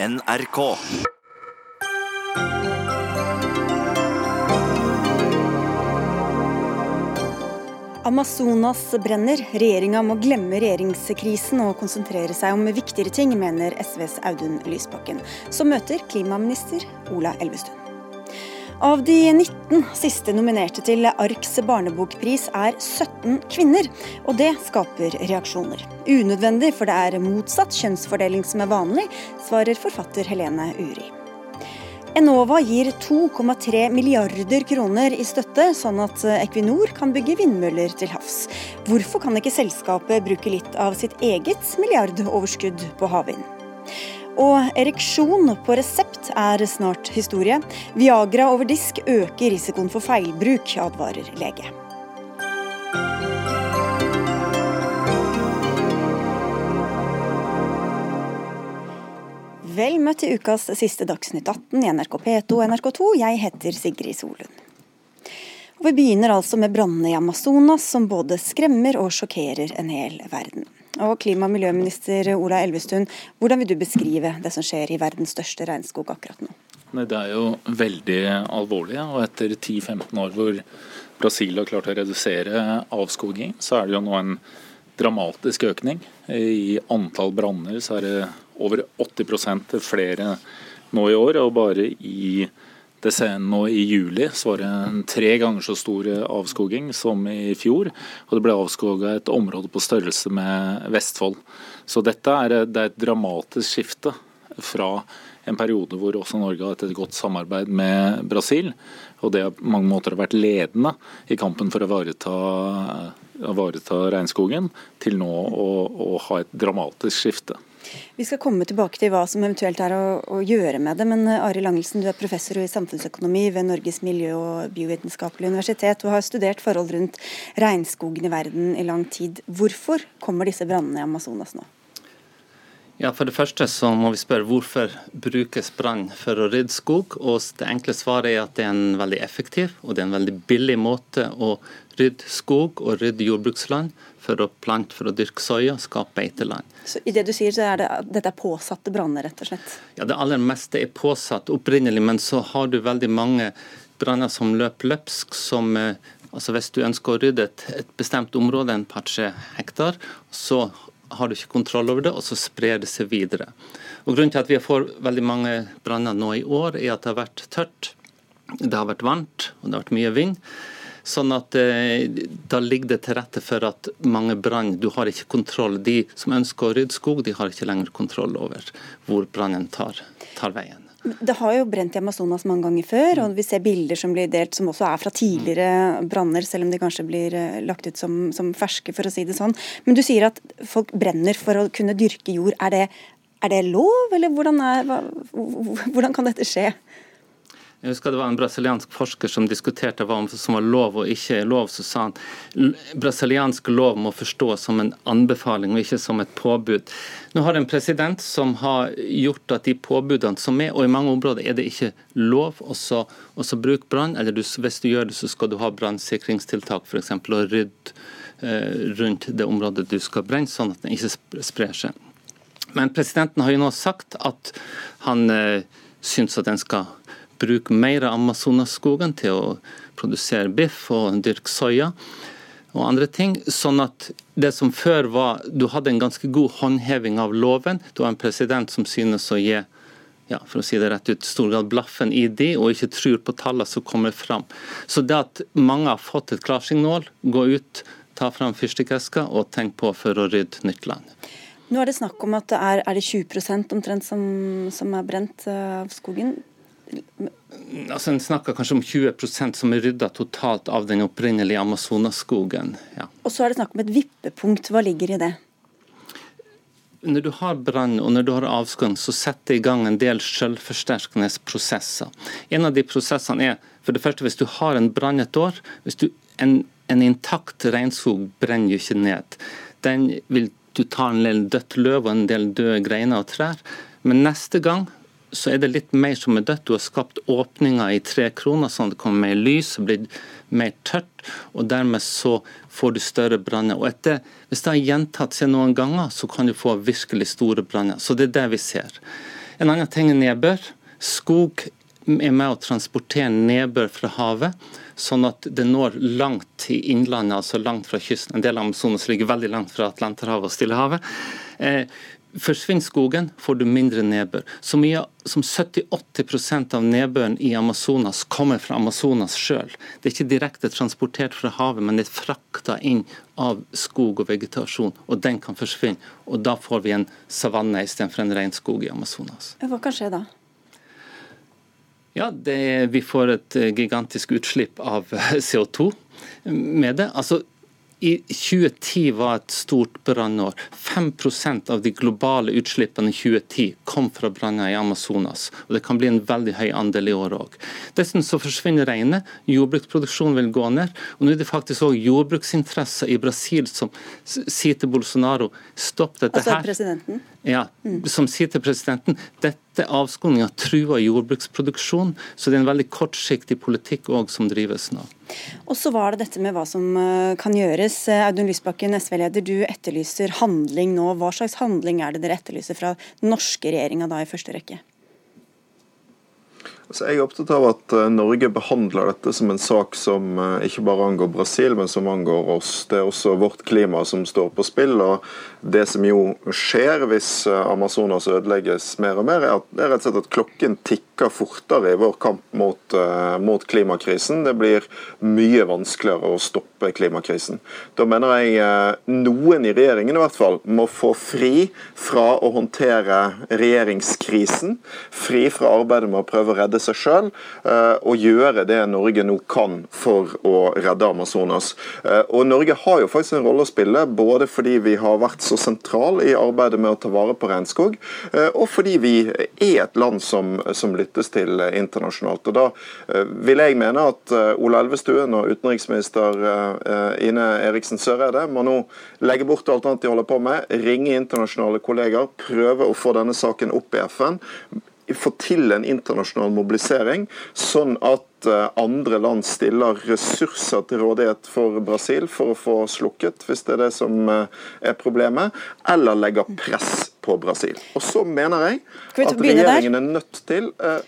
NRK. Amazonas brenner. Regjeringa må glemme regjeringskrisen og konsentrere seg om viktigere ting, mener SVs Audun Lysbakken, som møter klimaminister Ola Elvestuen. Av de 19 siste nominerte til Arks barnebokpris er 17 kvinner, og det skaper reaksjoner. Unødvendig, for det er motsatt kjønnsfordeling som er vanlig, svarer forfatter Helene Uri. Enova gir 2,3 milliarder kroner i støtte, sånn at Equinor kan bygge vindmøller til havs. Hvorfor kan ikke selskapet bruke litt av sitt eget milliardoverskudd på havvind? Og ereksjon på resept er snart historie. Viagra over disk øker risikoen for feilbruk, advarer lege. Vel møtt til ukas siste Dagsnytt 18 i NRK P2 og NRK2. Jeg heter Sigrid Solund. Og vi begynner altså med brannene i Amazonas, som både skremmer og sjokkerer en hel verden. Og klima- og miljøminister Ola Elvestuen, hvordan vil du beskrive det som skjer i verdens største regnskog akkurat nå? Det er jo veldig alvorlig. og Etter 10-15 år hvor Brasil har klart å redusere avskoging, så er det jo nå en dramatisk økning. I antall branner så er det over 80% flere nå i år. og bare i det ser nå I juli så var det en tre ganger så stor avskoging som i fjor. Og det ble avskoga et område på størrelse med Vestfold. Så dette er, det er et dramatisk skifte fra en periode hvor også Norge har hatt et godt samarbeid med Brasil. Og det har på mange måter vært ledende i kampen for å ivareta, ivareta regnskogen, til nå å, å ha et dramatisk skifte. Vi skal komme tilbake til hva som eventuelt er å, å gjøre med det. Men eh, Ari Langelsen, du er professor i samfunnsøkonomi ved Norges miljø- og biovitenskapelige universitet og har studert forhold rundt regnskogen i verden i lang tid. Hvorfor kommer disse brannene i Amazonas nå? Ja, For det første så må vi spørre hvorfor brukes brann for å rydde skog. og Det enkle svaret er at det er en veldig effektiv og det er en veldig billig måte å rydde skog og rydde jordbruksland for å plante, for å dyrke soya, skape beiteland. Så i det du sier, så er det dette er påsatte branner, rett og slett? Ja, det aller meste er påsatt opprinnelig, men så har du veldig mange branner som løper løpsk, som eh, altså Hvis du ønsker å rydde et, et bestemt område, en par-tre hektar, så har du ikke kontroll over det, og så sprer det seg videre. Og Grunnen til at vi får veldig mange branner nå i år, er at det har vært tørt, det har vært varmt og det har vært mye vind. Sånn at eh, Da ligger det til rette for at mange brann Du har ikke kontroll. De som ønsker å rydde skog, de har ikke lenger kontroll over hvor brannen tar, tar veien. Det har jo brent i Amazonas mange ganger før, og vi ser bilder som blir delt som også er fra tidligere branner, selv om de kanskje blir eh, lagt ut som, som ferske, for å si det sånn. Men du sier at folk brenner for å kunne dyrke jord. Er det, er det lov, eller hvordan, er, hvordan kan dette skje? Jeg husker det var en brasiliansk forsker som diskuterte hva som var lov og ikke lov. Så sa han brasiliansk lov må forstås som en anbefaling og ikke som et påbud. Nå har en president som har gjort at de påbudene som er, og i mange områder er det ikke lov å bruke brann, eller du, hvis du gjør det, så skal du ha brannsikringstiltak, f.eks. og rydde eh, rundt det området du skal brenne, sånn at den ikke sprer seg. Men presidenten har jo nå sagt at han eh, syns at den skal bruke mer av Amazonasskogen til å produsere biff og dyrke soya og andre ting. Sånn at det som før var Du hadde en ganske god håndheving av loven. Du har en president som synes å gi ja, for å si det rett ut, stor grad blaffen i de, og ikke tror på tallene som kommer fram. Så det at mange har fått et klarsignal, gå ut, ta fram fyrstikkeska og tenk på for å rydde nytt land. Nå er det snakk om at det er, er det 20 omtrent som, som er brent eh, av skogen. Altså, En snakker kanskje om 20% som er rydda totalt av den opprinnelige Amazonaskogen. Ja. Og så er det snakk om et vippepunkt. Hva ligger i det? Når du har brann og når du har avskum, så setter det i gang en del selvforsterkende prosesser. En av de prosessene er for det første hvis du har en brann et år. hvis du, En, en intakt regnskog brenner jo ikke ned. Den vil du ta en del dødt løv og en del døde greiner og trær. Men neste gang så er det litt mer som er dødt. Du har skapt åpninger i tre kroner, sånn at det kommer mer lys og blir mer tørt. og Dermed så får du større branner. Og etter, Hvis det har gjentatt seg noen ganger, så kan du få virkelig store branner. Så det er det vi ser. En annen ting er nedbør. Skog er med å transportere nedbør fra havet, sånn at det når langt i innlandet, altså langt fra kysten. En del av Amazonas ligger veldig langt fra Atlanterhavet og Stillehavet. Eh, Forsvinner skogen, får du mindre nedbør. Så mye som 70-80% av nedbøren i Amazonas kommer fra Amazonas sjøl. Det er ikke direkte transportert fra havet, men det er frakta inn av skog og vegetasjon. Og den kan forsvinne. Og da får vi en savanne istedenfor en regnskog i Amazonas. Hva kan skje da? Ja, det, Vi får et eh, gigantisk utslipp av CO2 med det. Altså, i 2010 var et stort brannår. 5% av de globale utslippene i 2010 kom fra branner i Amazonas. og Det kan bli en veldig høy andel i år òg. Dessuten så forsvinner regnet, jordbruksproduksjonen vil gå ned. og Nå er det faktisk òg jordbruksinteresser i Brasil som sier til Bolsonaro stopp dette altså, her. Altså presidenten? Ja, som sier til presidenten dette avskoging truer jordbruksproduksjon, så det er en veldig kortsiktig politikk òg som drives nå. Og så var det dette med hva som eh, kan gjøres. Eh, Audun Lysbakken, SV-leder, du etterlyser handling nå. Hva slags handling er det dere etterlyser fra den norske regjeringa da i første rekke? Altså, jeg er opptatt av at eh, Norge behandler dette som en sak som eh, ikke bare angår Brasil, men som angår oss. Det er også vårt klima som står på spill. og Det som jo skjer hvis eh, Amazonas ødelegges mer og mer, er, rett og slett at klokken tikker fortere i vår kamp mot, mot klimakrisen. Det blir mye vanskeligere å stoppe klimakrisen. Da mener jeg noen i regjeringen i hvert fall må få fri fra å håndtere regjeringskrisen, fri fra arbeidet med å prøve å redde seg sjøl eh, og gjøre det Norge nå kan for å redde Amazonas. Eh, og Norge har jo faktisk en rolle å spille, både fordi vi har vært så sentral i arbeidet med å ta vare på regnskog, eh, og fordi vi er et land som, som lyttes til internasjonalt. Og Da vil jeg mene at Ola Elvestuen og utenriksminister Ine Eriksen Søreide må nå legge bort alt annet de holder på med, ringe internasjonale kollegaer, prøve å få denne saken opp i FN få til en internasjonal mobilisering, sånn at eh, andre land stiller ressurser til rådighet for Brasil for å få slukket, hvis det er det som eh, er problemet, eller legger press på Brasil. Og så mener jeg at regjeringen er nødt til eh,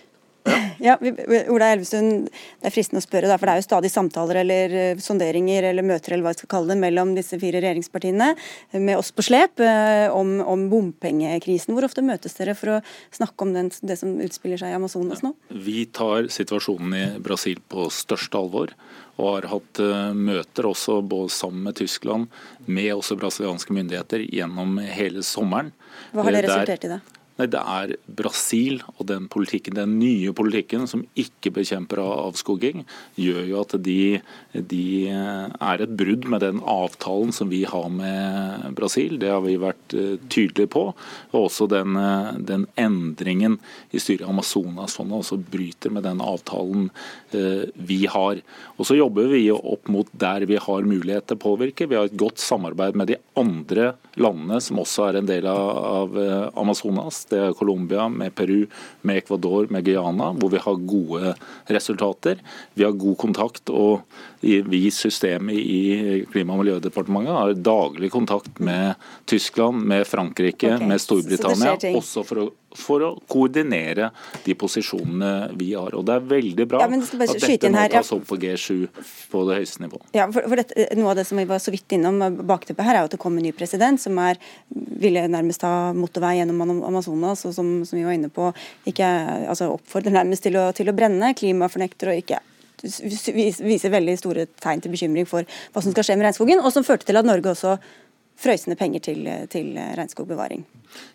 ja, Ola Elvestuen, Det er fristende å spørre, da, for det er jo stadig samtaler eller uh, sonderinger eller møter eller hva jeg skal kalle det, mellom disse fire regjeringspartiene med oss på slep uh, om, om, bompengekrisen. Hvor ofte møtes dere for å snakke om den, det som utspiller seg i Amazonas nå? Vi tar situasjonen i Brasil på største alvor og har hatt møter også både sammen med Tyskland, med også brasilianske myndigheter gjennom hele sommeren. Hva har det resultert i det? Nei, Det er Brasil og den politikken, den nye politikken som ikke bekjemper avskoging, gjør jo at de, de, er et brudd med den avtalen som vi har med Brasil. Det har vi vært eh, tydelige på. Og også den, eh, den endringen i styret av Amazonasfondet også bryter med den avtalen eh, vi har. Og så jobber vi opp mot der vi har mulighet til å påvirke. Vi har et godt samarbeid med de andre landene som også er en del av Amazonas det er Colombia, med Peru, med Ecuador, med Guyana, hvor vi har gode resultater. Vi har god kontakt, og vi systemet i Klima- og miljødepartementet har daglig kontakt med Tyskland, med Frankrike, okay. med Storbritannia, også for å for å koordinere de posisjonene vi har. Og Det er veldig bra ja, at dette må tas opp på G7 på det høyeste nivå. Ja, for, for dette, Noe av det som vi var så vidt innom bakteppet her, er at det kommer en ny president som er, ville nærmest ha motorvei gjennom Amazonas, og som, som vi var inne på, ikke altså oppfordrer nærmest til å, til å brenne, klimafornekter og ikke viser veldig store tegn til bekymring for hva som skal skje med regnskogen, og som førte til at Norge også frøys ned penger til, til regnskogbevaring.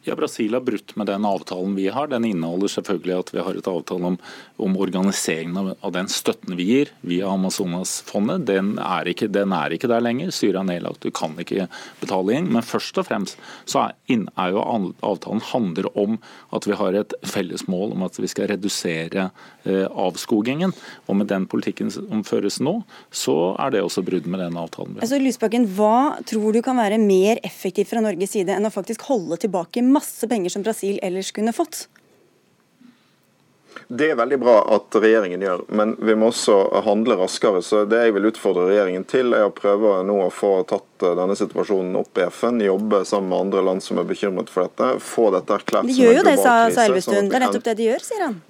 Ja, Brasil har brutt med den avtalen vi har. Den inneholder selvfølgelig at vi har et avtale om, om organiseringen av, av, den støtten vi gir via Amazonasfondet. Den, den er ikke der lenger. Syria er nedlagt, du kan ikke betale inn. Men først og fremst så er, er jo avtalen handler om at vi har et felles mål om at vi skal redusere eh, avskogingen. Og med den politikken som føres nå, så er det også brudd med den avtalen. Altså, Lysbakken, hva tror du kan være mer effektivt fra Norges side enn å faktisk holde tilbake tilbake masse penger som Brasil ellers kunne fått? Det er veldig bra at regjeringen gjør, men vi må også handle raskere. Så Det jeg vil utfordre regjeringen til, er å prøve nå å få tatt eh, denne situasjonen opp i FN. Jobbe sammen med andre land som er bekymret for dette. Få dette erklært som en global krise. De gjør jo det, sa Elvestuen. Det er nettopp det de gjør, sier han.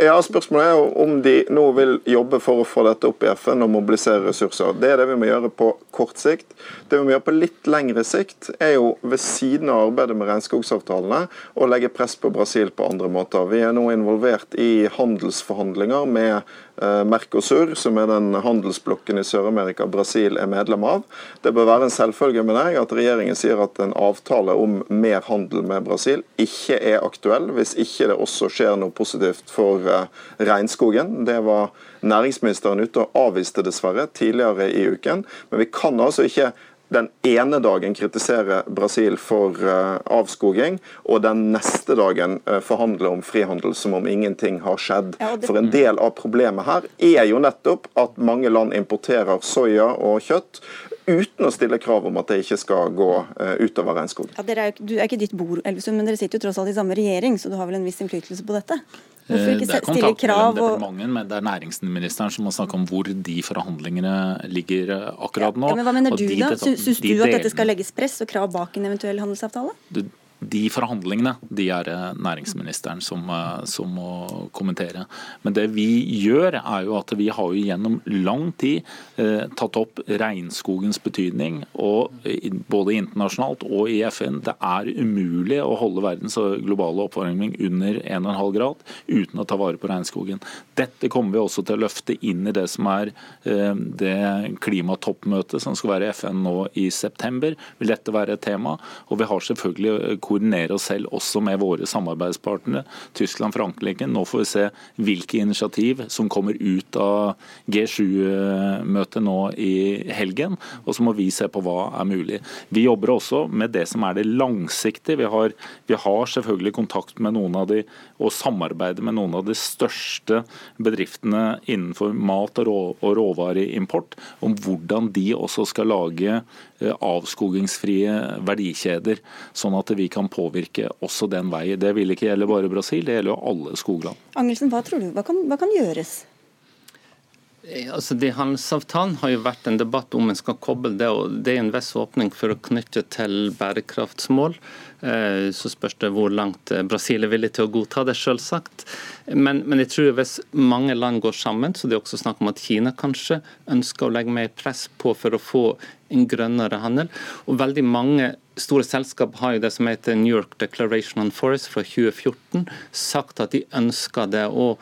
Ja, Spørsmålet er jo om de nå vil jobbe for å få dette opp i FN og mobilisere ressurser. Det er det vi må gjøre på kort sikt. Det vi må gjøre på litt lengre sikt, er jo ved siden av arbeidet med regnskogsavtalene å legge press på Brasil på andre måter. Vi er nå involvert i handelsforhandlinger med Eh, Mercosur, som er den handelsblokken i Sør-Amerika Brasil er medlem av. Det bør være en selvfølge med deg at regjeringen sier at en avtale om mer handel med Brasil ikke er aktuell, hvis ikke det også skjer noe positivt for eh, regnskogen. Det var næringsministeren ute og avviste dessverre tidligere i uken. Men vi kan altså ikke den ene dagen kritisere Brasil for uh, avskoging, og den neste dagen uh, forhandle om frihandel som om ingenting har skjedd. Ja, det... For en del av problemet her er jo nettopp at mange land importerer soya og kjøtt uten å stille krav om at det ikke skal gå uh, utover regnskog. Ja, er, du er ikke ditt bord, Elvesund, men dere sitter jo tross alt i samme regjering, så du har vel en viss innflytelse på dette? Hvorfor ikke det er kontakt mellom departementet, men det er næringsministeren som må snakke om hvor de forhandlingene ligger akkurat nå. Ja, men Hva mener du da? Syns du at dette skal legges press og krav bak en eventuell handelsavtale? Det, de forhandlingene de er det næringsministeren som, eh, som, må kommentere. Men det vi gjør, er jo at vi har jo gjennom lang tid eh, tatt opp regnskogens betydning. og Både internasjonalt og i FN. Det er umulig å holde verdens globale oppvarming under 1,5 grad uten å ta vare på regnskogen. Dette kommer vi også til å løfte inn i det som er eh, det klimatoppmøtet som skal være i FN nå i september. Vil dette være et tema? Og vi har selvfølgelig koordinere oss selv også med våre samarbeidspartnere, Tyskland, Frankrike. Nå får vi se hvilke initiativ som kommer ut av G7-møtet nå i helgen, og så må vi se på hva er mulig. Vi jobber også med det som er det langsiktige. Vi har, vi har selvfølgelig kontakt med noen av de, og samarbeider med noen av de største bedriftene innenfor mat og, rå, og råvareimport, om hvordan de også skal lage Eh, avskogingsfrie verdikjeder, sånn at vi kan påvirke også den veien. Det vil ikke gjelde bare Brasil, det gjelder jo alle skogland. Angelsen, hva tror du, hva kan, hva kan gjøres? Eh, altså de Handelsavtalen har jo vært en debatt om en skal koble det, og det er en viss åpning for å knytte til bærekraftsmål. Eh, så spørs det hvor langt eh, Brasil er villig til å godta det, selvsagt. Men, men, jeg tror hvis mange land går sammen, så det er også snakk om at Kina kanskje ønsker å legge mer press på for å få en grønnere handel. Og veldig mange store selskap har jo det som heter New York Declaration on Forest fra 2014, sagt at de ønsker det. og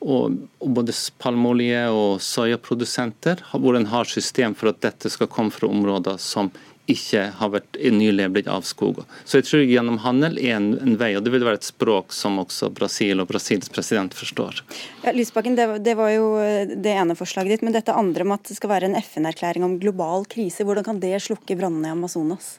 og, både palmeolje og soyaprodusenter, hvor en har system for at dette skal komme fra områder som ikke har vært nylig blitt avskoga. Så jeg tror gjennom handel er en, en, vei, og det vil være et språk som også Brasil og Brasils president forstår. Ja, Lysbakken, det, det, var jo eh, det ene forslaget ditt, men dette andre om at det skal være en FN-erklæring om global krise, hvordan kan det slukke brannene i Amazonas?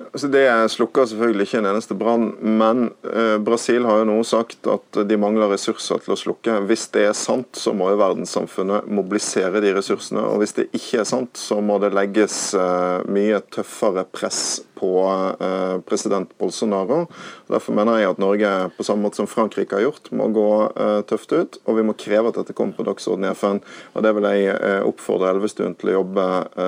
Altså det slukker selvfølgelig ikke en eneste brann, men eh, Brasil har jo nå sagt at de mangler ressurser til å slukke. Hvis det er sant, så må jo verdenssamfunnet mobilisere de ressursene. Og hvis det ikke er sant, så må det legges eh, mye tøffere press på eh, president Bolsonaro. Derfor mener jeg at Norge, på samme måte som Frankrike har gjort, må gå tøft ut. Og vi må kreve at dette kommer på dagsordenen i FN. Og Det vil jeg oppfordre Elvestuen til å jobbe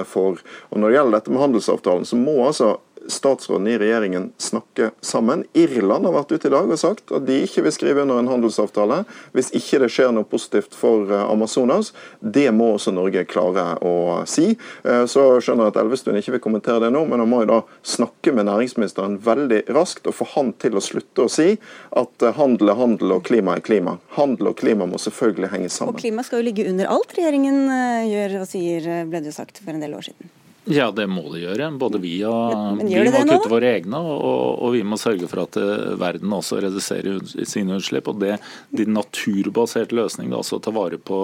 for. Og Når det gjelder dette med handelsavtalen, så må altså statsrådene i regjeringen snakke sammen. Irland har vært ute i dag og sagt at de ikke vil skrive under en handelsavtale hvis ikke det skjer noe positivt for eh, Amazonas. Det må også Norge klare å si. Eh, så skjønner jeg at Elvestuen ikke vil kommentere det nå, men han må jo da snakke med næringsministeren veldig raskt og få han til å slutte å si at eh, handel er handel og klima er klima. Handel og klima må selvfølgelig henge sammen. Og klima skal jo ligge under alt regjeringen gjør og sier, ble det jo sagt for en del år siden. Ja, det må det gjøre. Både vi og vi må kutte våre egne, og, og, vi må sørge for at eh, verden også reduserer sine utslipp. og det, De naturbaserte løsningene, altså å ta vare på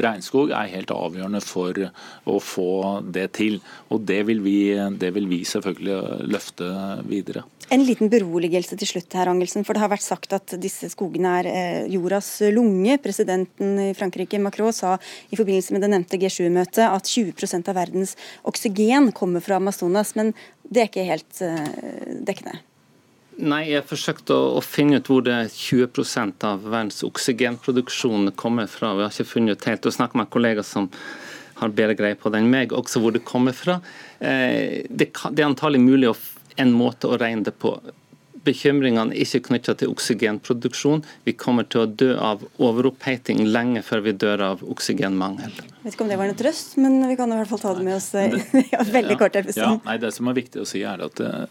regnskog, er helt avgjørende for å få det til. Og det vil vi, det vil vi selvfølgelig løfte videre. En liten beroligelse til slutt her, Angelsen. For det har vært sagt at disse skogene er eh, jordas lunge. Presidenten i Frankrike, Macron, sa i forbindelse med det nevnte G7-møtet at 20% av verdens oksygen kommer fra Amazonas. Men det er ikke helt uh, dekkende? Nei, jeg har forsøkt å, å, finne ut hvor det 20% av verdens oksygenproduksjon kommer fra. Vi har ikke funnet ut helt. Du snakket med kollegaer som har bedre greie på det enn meg, også hvor det kommer fra. Eh, det, er antagelig mulig en måte å regne det på bekymringene er ikke knytta til oksygenproduksjon. Vi kommer til å dø av overoppheting lenge før vi dør av oksygenmangel. Vet ikke om det var en trøst, men vi kan i hvert fall ta det med oss i ja, veldig ja, kort. Ja, nei, det som er viktig å si er at uh,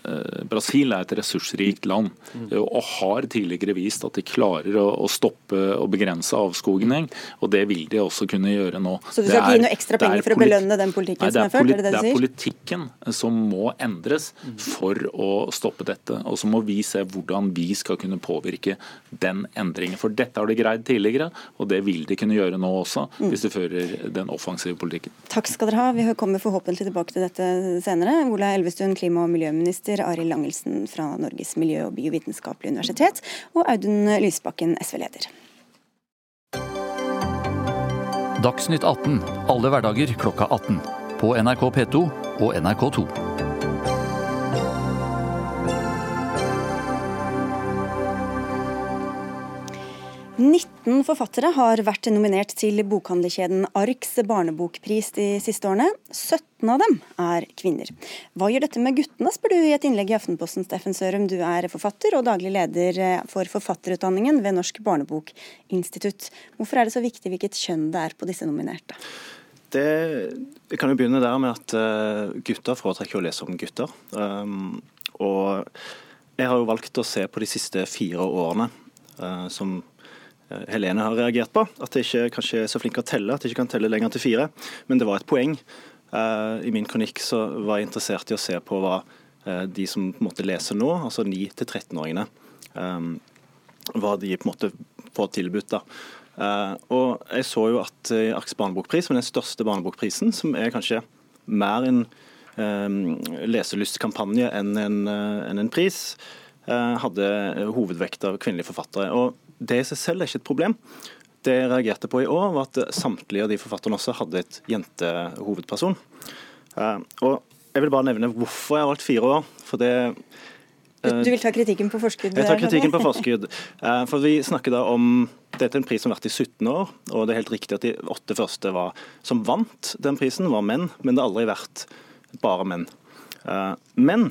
Brasil er et ressursrikt land mm. og har tidligere vist at de klarer å, å stoppe og begrense avskoging. og Det vil de også kunne gjøre nå. Så du skal ikke gi noe ekstra penger for å belønne den politikken nei, som er ført? Er det det du sier? Det er politikken som må endres mm. for å stoppe dette. og så må vi se hvordan vi skal kunne påvirke den endringen. For dette har de greid tidligere, og det vil de kunne gjøre nå også, mm. hvis de fører den offensive politikken. Takk skal dere ha. Vi kommer forhåpentlig tilbake til dette senere. Ola Elvestuen, klima- og miljøminister, Arild Langelsen fra Norges miljø- og biovitenskapelige universitet, og Audun Lysbakken, SV-leder. Dagsnytt 18 alle hverdager klokka 18. På NRK P2 og NRK2. 19 forfattere har vært nominert til bokhandlerkjeden Arks barnebokpris de siste årene. 17 av dem er kvinner. Hva gjør dette med guttene, spør du i et innlegg i Aftenposten, Steffen Sørum. Du er forfatter og daglig leder for forfatterutdanningen ved Norsk barnebokinstitutt. Hvorfor er det så viktig hvilket kjønn det er på disse nominerte? Det, kan jo begynne der med at uh, gutter foretrekker å lese om gutter. Um, og jeg har jo valgt å se på de siste fire årene uh, som Eh, Helene har reagert på. At jeg ikke kanskje er så flink å telle, at jeg ikke kan telle lenger til fire. Men det var et poeng. Eh, I min kronikk så var jeg interessert i å se på hva eh, de som på en måte leser nå, altså 9-13-åringene, hva de på en måte får tilbudt. da. Og jeg så jo at Arks barnebokpris, men den største barnebokprisen, som er kanskje mer en leselystkampanje enn en, enn en pris, hadde hovedvekt av kvinnelige forfattere. Og det i seg selv er ikke et problem. Det jeg reagerte på i år, var at samtlige av de forfatterne også hadde et jentehovedperson. Eh, og Jeg vil bare nevne hvorfor jeg har valgt fire år. For det du vil ta kritikken på forskudd? Jeg tar kritikken på forskudd. Eh, for vi snakker da om Dette er en pris som har vært i 17 år, og det er helt riktig at de åtte første var, som vant den prisen, var menn, men det har aldri vært bare menn. Eh, men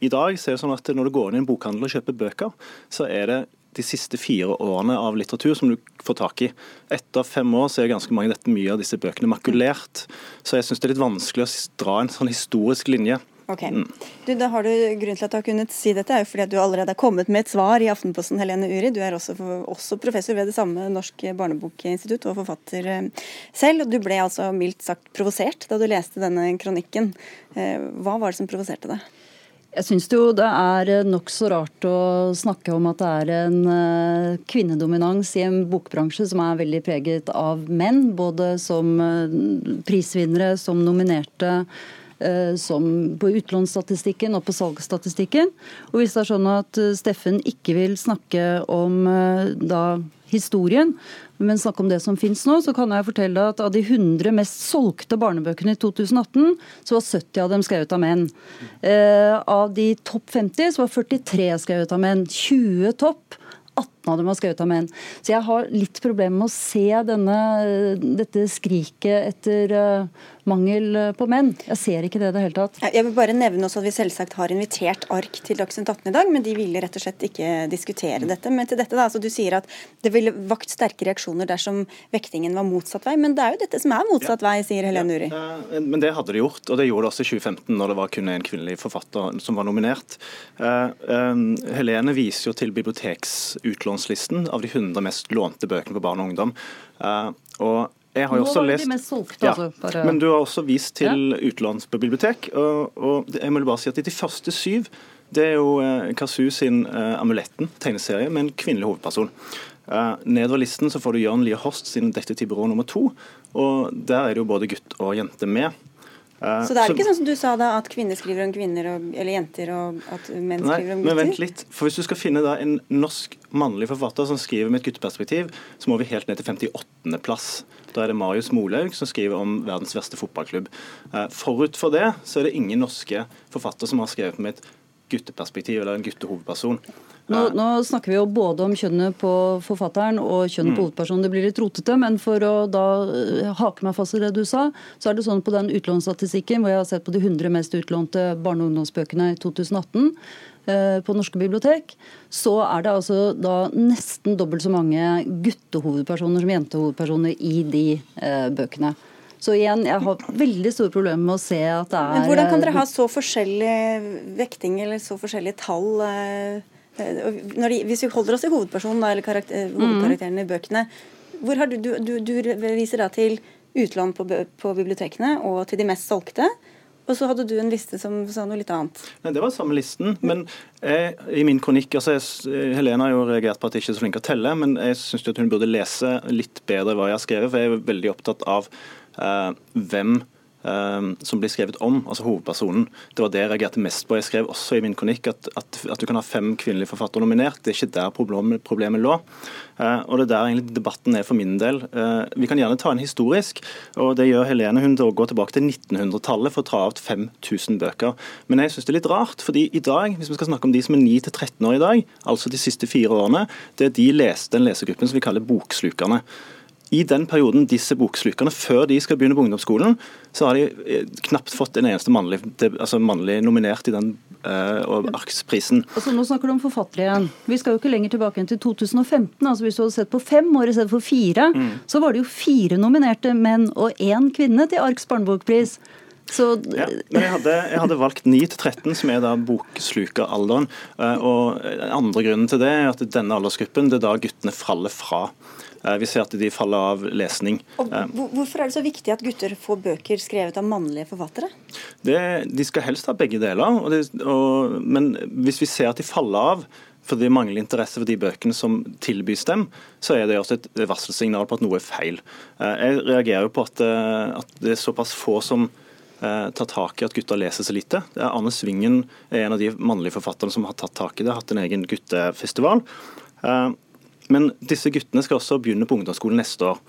i dag ser det sånn at når du går inn i en bokhandel og kjøper bøker, så er det de siste fire årene av litteratur som du får tak i. Etter fem år så er ganske mange dette mye av disse bøkene makulert. Så jeg syns det er litt vanskelig å dra en sånn historisk linje. Ok. Mm. Du, da har du Grunn til at du har kunnet si dette, er jo fordi at du allerede er kommet med et svar i Aftenposten, Helene Uri. Du er også, også professor ved det samme Norsk barnebokinstitutt og forfatter eh, selv. og Du ble altså mildt sagt provosert da du leste denne kronikken. Eh, hva var det som provoserte deg? Jeg syns jo det er eh, nokså rart å snakke om at det er en eh, kvinnedominans i en bokbransje som er veldig preget av menn, både som eh, prisvinnere, som nominerte, som på utlånsstatistikken og på salgsstatistikken. Og hvis det er sånn at Steffen ikke vil snakke om da historien, men snakk om det som finnes nå, så kan jeg fortelle at av de 100 mest solgte barnebøkene i 2018, så var 70 av dem skrevet av menn. Eh, av de topp 50 så var 43 skrevet av menn. 20 topp 18 av dem var skrevet av menn. Så jeg har litt problemer med å se denne, dette skriket etter uh, mangel på menn. Jeg ser ikke det i det hele tatt. Jeg vil bare nevne også at vi selvsagt har invitert ARK til Dagsnytt 18 i dag, men de ville rett og slett ikke diskutere dette. Men til dette da, altså Du sier at det ville vakt sterke reaksjoner dersom vektingen var motsatt vei. Men det er jo dette som er motsatt ja. vei, sier Helene Uri. Ja, men det hadde de gjort, og det gjorde det også i 2015, når det var kun en kvinnelig forfatter som var nominert. Uh, uh, Helene viser jo til biblioteksutlånslisten av de 100 mest lånte bøkene på barn og ungdom. Uh, og jeg har jo også lest... Ja, altså, bare... Men du har også vist til ja. utlåns. Og, og, jeg må bare si at de første syv det er jo eh, Kasu sin uh, 'Amuletten', tegneserie, med en kvinnelig hovedperson. Uh, nedover listen så får du Jørn Lier Horst sin 'Detektivbyrå nummer to'. og Der er det jo både gutt og jente med. Uh, så det er så, ikke sånn som du sa da, at kvinner skriver om kvinner, og, eller jenter, og at menn nei, skriver om gutter? Men vent litt. For Hvis du skal finne da en norsk mannlig forfatter som skriver med et gutteperspektiv, så må vi helt ned til 58.-plass. Da er det Marius Molaug som skriver om verdens verste fotballklubb. Uh, forut for det så er det ingen norske forfattere som har skrevet med et gutteperspektiv eller en guttehovedperson. Nå, nå, snakker vi jo både om kjønnet på forfatteren og kjønnet på mm. hovedpersonen. Det blir litt rotete, men for å da eh, hake meg fast i det du sa, så er det sånn på den utlånsstatistikken hvor jeg har sett på de 100 mest utlånte barne- og ungdomsbøkene i 2018 eh, på norske bibliotek, så er det altså da nesten dobbelt så mange guttehovedpersoner som jentehovedpersoner i de eh, bøkene. Så igjen, jeg har veldig store problemer med å se at det er Men Hvordan kan dere ha så forskjellig vekting eller så forskjellige tall? Eh? De, hvis vi holder oss til hovedpersonen eller karakter, mm. hovedkarakterene i bøkene, hvor har du, du, du, viser da til utlån på, på, bibliotekene og til de mest solgte. Og så hadde du en liste som sa noe litt annet. Nei, Det var samme listen. Men jeg, i min kronikk altså jeg, Helene har jo reagert på at jeg ikke er så flink til å telle, men jeg syns hun burde lese litt bedre hva jeg har skrevet. For jeg er veldig opptatt av eh, hvem som blir skrevet om, altså hovedpersonen. Det var det jeg reagerte mest på. Jeg skrev også i min kronikk at, at, at du kan ha fem kvinnelige forfattere nominert. Det er ikke der problemet, problemet lå. Uh, og det er der egentlig debatten er for min del. Uh, vi kan gjerne ta en historisk, og det gjør Helene. Hun går tilbake til 1900-tallet for å ta av 5000 bøker. Men jeg syns det er litt rart, fordi i dag, hvis vi skal snakke om de som er 9-13 år i dag, altså de siste fire årene, det er de leste den lesegruppen som vi kaller bokslukerne i den perioden disse bokslukerne, før de skal begynne på ungdomsskolen, så har de eh, knapt fått en eneste mannlig, altså mannlig nominert i den uh, ARKS-prisen. Altså, nå snakker du om forfattere igjen. Vi skal jo ikke lenger tilbake enn til 2015. altså Hvis du hadde sett på fem år i stedet for fire, mm. så var det jo fire nominerte menn og én kvinne til ARKs barnebokpris. Så... Ja, men jeg hadde, jeg hadde valgt 9 til 13, som er da bokslukeralderen. Eh, og andre grunnen til det er at denne aldersgruppen, det er da guttene faller fra. Eh, vi ser at de faller av lesning. Og eh, hvorfor er det så viktig at gutter får bøker skrevet av mannlige forfattere? Det, de skal helst ha begge deler, og det, og, men hvis vi ser at de faller av fordi det mangler interesse for de bøkene som tilbys dem, så er det også et varselsignal på at noe er feil. Jeg reagerer jo på at, at det er såpass få som tar tak i at gutter leser så lite. Anne Svingen er en av de mannlige forfatterne som har tatt tak i det, hatt en egen guttefestival. Men disse guttene skal også begynne på ungdomsskolen neste år.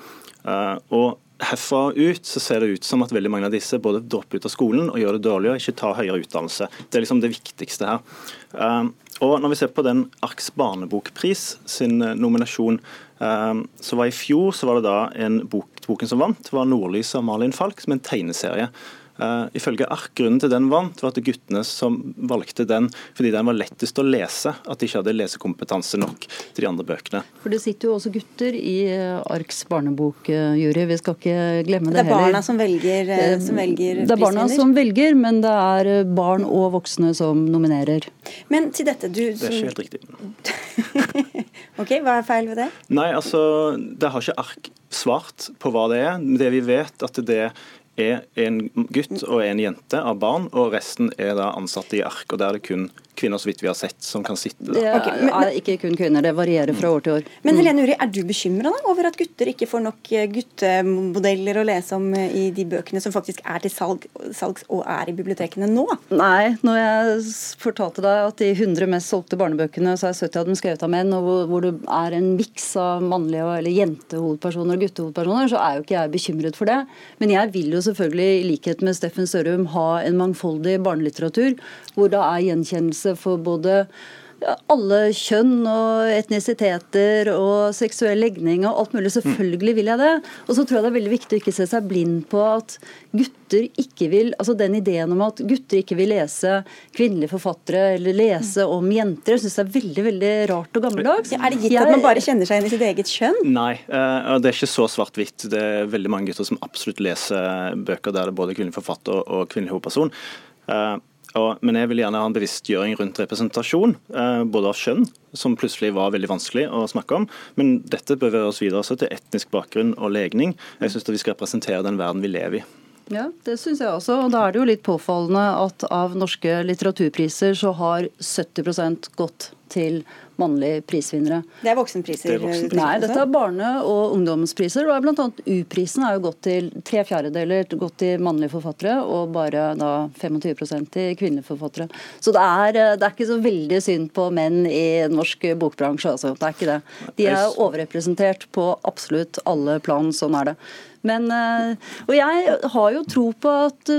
Eh, og Herfra og ut så ser det ut som at veldig mange av disse både dropper ut av skolen og gjør det dårligere, ikke tar høyere utdannelse. Det er liksom det viktigste her. Eh, og Når vi ser på den Arks barnebokpris sin eh, nominasjon, så var i fjor så var det da en bok, boken som vant, var 'Nordlys' av Malin Falk, som en tegneserie. Uh, ifølge ARK, Grunnen til den vant, var at guttene som valgte den fordi den var lettest å lese, at de ikke hadde lesekompetanse nok til de andre bøkene. For Det sitter jo også gutter i eh, ARKs barnebokjury, vi skal ikke glemme det, heller. Det er barna som velger, eh, som velger Det er barna som velger, men det er barn og voksne som nominerer. Men til dette, du som... Det er ikke helt riktig. ok, Hva er feil ved det? Nei, altså, Det har ikke ARK svart på hva det er. Det vi vet, at det er en gutt og en jente av barn, og resten er da ansatte i ARK. og Der er det kun kvinner så vidt vi har sett, som kan sitte der. Okay, men, men, ikke kun kvinner, det varierer fra år til år. Men mm. Helene Uri, er du bekymra over at gutter ikke får nok eh, guttemodeller å lese om eh, i de bøkene som faktisk er til salg, salgs og er i bibliotekene nå? Nei, når jeg fortalte deg at de 100 mest solgte barnebøkene, så er 70 av dem skrevet av menn, og hvor, hvor det er en miks av mannlige eller jentehovedpersoner og guttehovedpersoner, så er jo ikke jeg bekymret for det. Men jeg vil jo selvfølgelig, i likhet med Steffen Sørum, ha en mangfoldig barnelitteratur hvor det er gjenkjennelse for både alle kjønn og etnisiteter og seksuell legning og alt mulig. Selvfølgelig vil jeg det. Og så tror jeg det er veldig viktig å ikke se seg blind på at gutter ikke vil Altså den ideen om at gutter ikke vil lese kvinnelige forfattere eller lese om jenter, jeg syns det er veldig veldig rart og gammeldags. Ja, er det gitt jeg, at man bare kjenner seg igjen i sitt eget kjønn? Nei, uh, det er ikke så svart-hvitt. Det er veldig mange gutter som absolutt leser bøker der det er både kvinnelig forfatter og kvinnelig hovedperson. Og, men jeg vil gjerne ha en bevisstgjøring rundt representasjon, eh, både av kjønn, som plutselig var veldig vanskelig å snakke om, men dette bør oss videre også til etnisk bakgrunn og legning. Jeg syns vi skal representere den verden vi lever i. Ja, det syns jeg også. Og da er det jo litt påfallende at av norske litteraturpriser så har 70% gått til mannlige prisvinnere. Det er voksenpriser? Det er voksenpriser. Nei, dette er barne- og ungdomspriser. og Bl.a. U-prisen er jo gått til tre fjerdedeler gått til mannlige forfattere, og bare da 25% til kvinnelige forfattere. Så det er, det er, ikke så veldig synd på menn i norsk bokbransje, altså. Det er ikke det. De er overrepresentert på absolutt alle plan, sånn er det. Men, og jeg har jo tro på at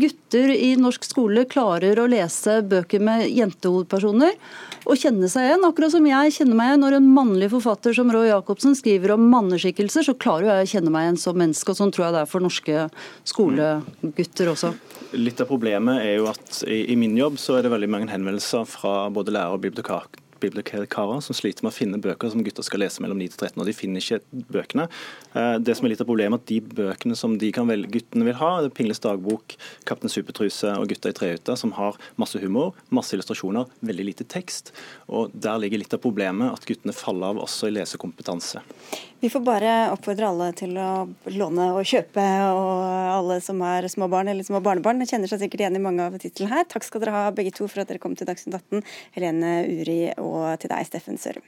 gutter i norsk skole klarer å lese bøker med jentehovedpersoner og kjenne seg igjen. Akkurat som jeg kjenner meg igjen når en mannlig forfatter som Roy Jacobsen skriver om manneskikkelser, så klarer jeg å kjenne meg igjen som menneske. og Sånn tror jeg det er for norske skolegutter også. Litt av problemet er jo at i, i min jobb så er det veldig mange henvendelser fra både lærere og bibliotekar bibliotekarer som sliter med å finne bøker som gutter skal lese mellom 9 til 13, og de finner ikke bøkene. Eh, det som er litt av problemet er at De bøkene som de kan velge, guttene vil ha, det er Pingles dagbok, Kaptein Supertruse og Gutta i trehytta, som har masse humor, masse illustrasjoner, veldig lite tekst. Og Der ligger litt av problemet, at guttene faller av også i lesekompetanse. Vi får bare oppfordre alle til å låne og kjøpe, og alle som har små barn eller små barnebarn kjenner seg sikkert igjen i mange av titlene her. Takk skal dere ha begge to for at dere kom til Dagsnytt 18, Helene Uri og til deg, Steffen Sørum.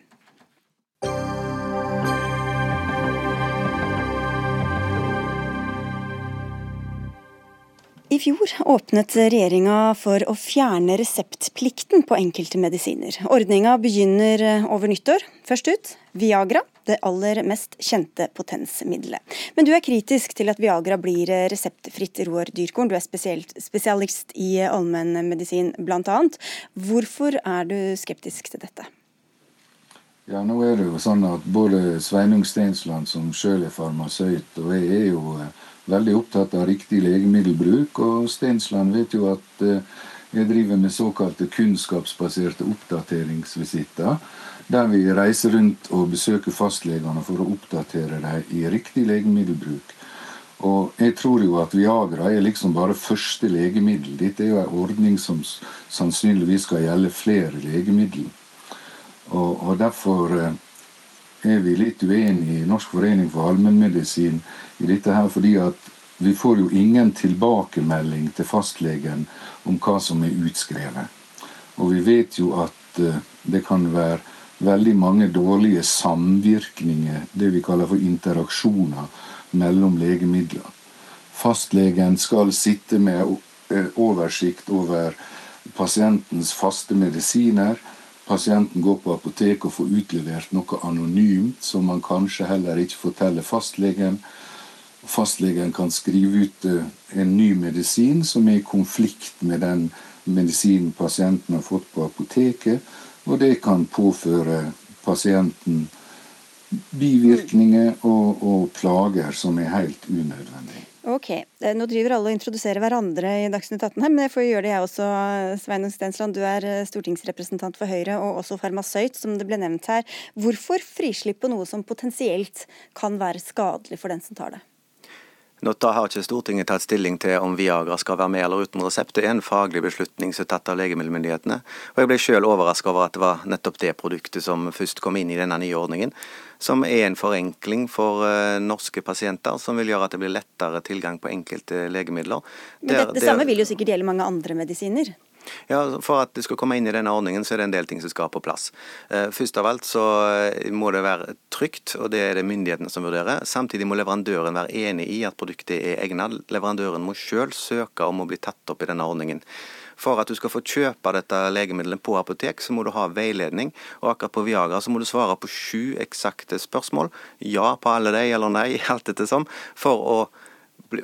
I fjor åpnet regjeringa for å fjerne reseptplikten på enkelte medisiner. Ordninga begynner over nyttår. Først ut Viagra, det aller mest kjente potensmiddelet. Men du er kritisk til at Viagra blir reseptfritt, Roar Dyrkorn. Du er spesialist i allmennmedisin bl.a. Hvorfor er du skeptisk til dette? Ja, nå er det jo sånn at Både Sveinung Stensland, som sjøl er farmasøyt, og jeg er jo eh, veldig opptatt av riktig legemiddelbruk. Og Stensland vet jo at eh, jeg driver med såkalte kunnskapsbaserte oppdateringsvisitter. Der vi reiser rundt og besøker fastlegene for å oppdatere dem i riktig legemiddelbruk. Og jeg tror jo at Viagra er liksom bare første legemiddel. Dette er jo en ordning som sannsynligvis skal gjelde flere legemiddel. Og, og derfor eh, er vi litt uenige i Norsk forening for allmennmedisin i dette her, fordi at vi får jo ingen tilbakemelding til fastlegen om hva som er utskrevet. Og vi vet jo at uh, det kan være veldig mange dårlige samvirkninger, det vi kaller for interaksjoner, mellom legemidler. Fastlegen skal sitte med eh, oversikt over pasientens faste medisiner pasienten går på apoteket og får utlevert noe anonymt som man kanskje heller ikke forteller fastlegen. Fastlegen kan skrive ut eh, en ny medisin som er i konflikt med den medisinen pasienten har fått på apoteket, og det kan påføre pasienten bivirkninger og, og plager som er helt unødvendige. Ok, eh, Nå driver alle og introduserer hverandre i Dagsnytt 18 her, men jeg får gjøre det jeg også. Sveinung Stensland, du er eh, stortingsrepresentant for Høyre og også farmasøyt, som det ble nevnt her. Hvorfor frislippe noe som potensielt kan være skadelig for den som tar det? Nå har ikke Stortinget tatt stilling til om Viagra skal være med eller uten resept. Det er en faglig beslutning som er tatt av legemiddelmyndighetene. Og Jeg ble selv overrasket over at det var nettopp det produktet som først kom inn i denne nye ordningen. Som er en forenkling for uh, norske pasienter, som vil gjøre at det blir lettere tilgang på enkelte legemidler. Men det, det, det samme vil jo sikkert gjelde mange andre medisiner? Ja, For at det skal komme inn i denne ordningen, så er det en del ting som skal på plass. Eh, først av alt så eh, må det være trygt, og det er det myndighetene som vurderer. Samtidig må leverandøren være enig i at produktet er egnet. Leverandøren må sjøl søke om å bli tatt opp i denne ordningen. For at du skal få kjøpe dette legemiddelet på apotek, så må du ha veiledning. Og akkurat på Viagra så må du svare på sju eksakte spørsmål. Ja på alle de, eller nei, alt etter som. For å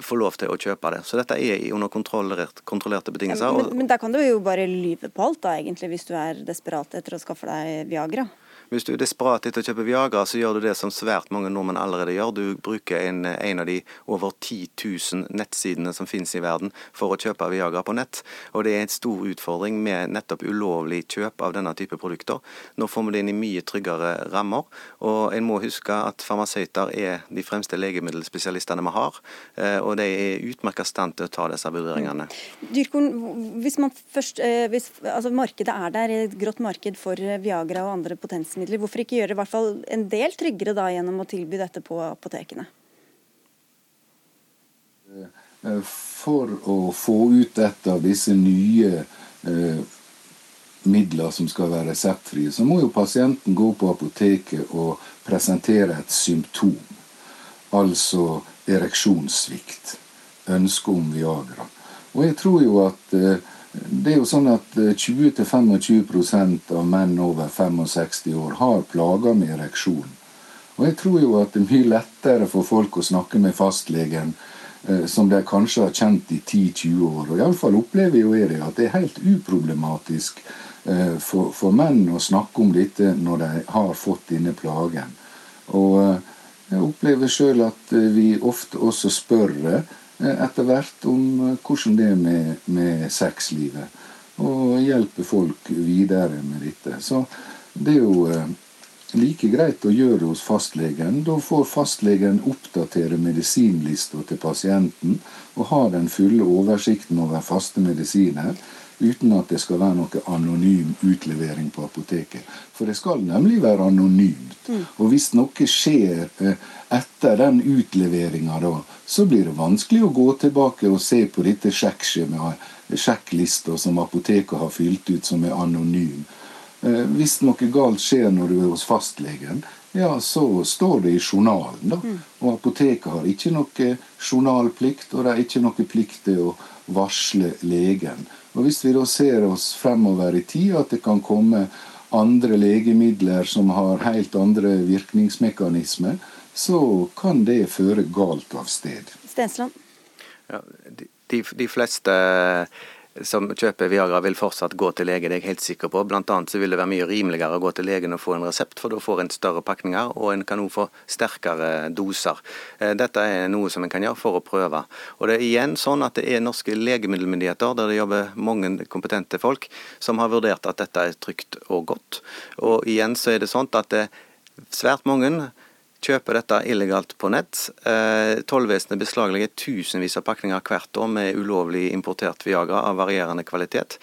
få lov til å kjøpe det. Så dette er under kontrollerte betingelser. Men, men, men da kan du jo bare lyve på alt, da, egentlig, hvis du er desperat etter å skaffe deg Viagra? Hvis du er desperat etter å kjøpe Viagra, så gjør du det som svært mange nordmenn allerede gjør. Du bruker en, en av de over 10 000 nettsidene som finnes i verden for å kjøpe Viagra på nett. Og det er en stor utfordring med nettopp ulovlig kjøp av denne type produkter. Nå får vi det inn i mye tryggere rammer. Og en må huske at farmasøyter er de fremste legemiddelspesialistene vi har. Eh, og de er utmerket stand til å ta disse vurderingene. Dyrkorn, hvis først, eh, hvis, altså markedet er der, et grått marked for Viagra og andre potensmidler rusmidler. Hvorfor ikke gjøre i hvert fall en del tryggere da gjennom å tilby dette på apotekene? Eh, for å få ut et av disse nye eh, midler som skal være reseptfrie, så må jo pasienten gå på apoteket og presentere et symptom. Altså ereksjonssvikt. Ønske om Viagra. Og jeg tror jo at eh, det er jo sånn at 20-25 eh, av menn over 65 år har plager med ereksjon. Og jeg tror jo at det er mye lettere for folk å snakke med fastlegen eh, som de kanskje har kjent i 10-20 år. Og Iallfall opplever jo jeg at det er helt uproblematisk eh, for, for, menn å snakke om dette når de har fått denne plagen. Og jeg opplever sjøl at vi ofte også spør etter hvert om hvordan det er med, med sexlivet. Og hjelpe folk videre med dette. Så det er jo like greit å gjøre det hos fastlegen. Da får fastlegen oppdatere medisinlista til pasienten og ha den fulle oversikten over faste medisiner uten at det skal være noe anonym utlevering på apoteket. For det skal nemlig være anonymt. Mm. Og hvis noe skjer eh, etter den utleveringa, da, så blir det vanskelig å gå tilbake og se på dette sjekkskjemaet, sjekklista som apoteket har fylt ut, som er anonym. Eh, hvis noe galt skjer når du er hos fastlegen, ja, så står det i journalen. da. Mm. Og apoteket har ikke noe journalplikt, og det er ikke noe plikt til å varsle legen. Og Hvis vi da ser oss fremover i tid, at det kan komme andre legemidler som har helt andre virkningsmekanismer, så kan det føre galt av sted. Stensland? Ja, de, de, fleste som kjøper Viagra, vil fortsatt gå til lege, det er jeg helt sikker på. Blant annet så vil det være mye rimeligere å gå til legen og få en resept, for da får en større pakninger, og en kan også få sterkere doser. Eh, dette er noe som en kan gjøre for å prøve. Og det er igjen sånn at det er norske legemiddelmyndigheter, der det jobber mange kompetente folk, som har vurdert at dette er trygt og godt. Og igjen så er det sånn at det er svært mange kjøper dette illegalt på nett. Eh, tollvesenet beslaglegger tusenvis av pakninger hvert år med ulovlig importert Viagra av varierende kvalitet.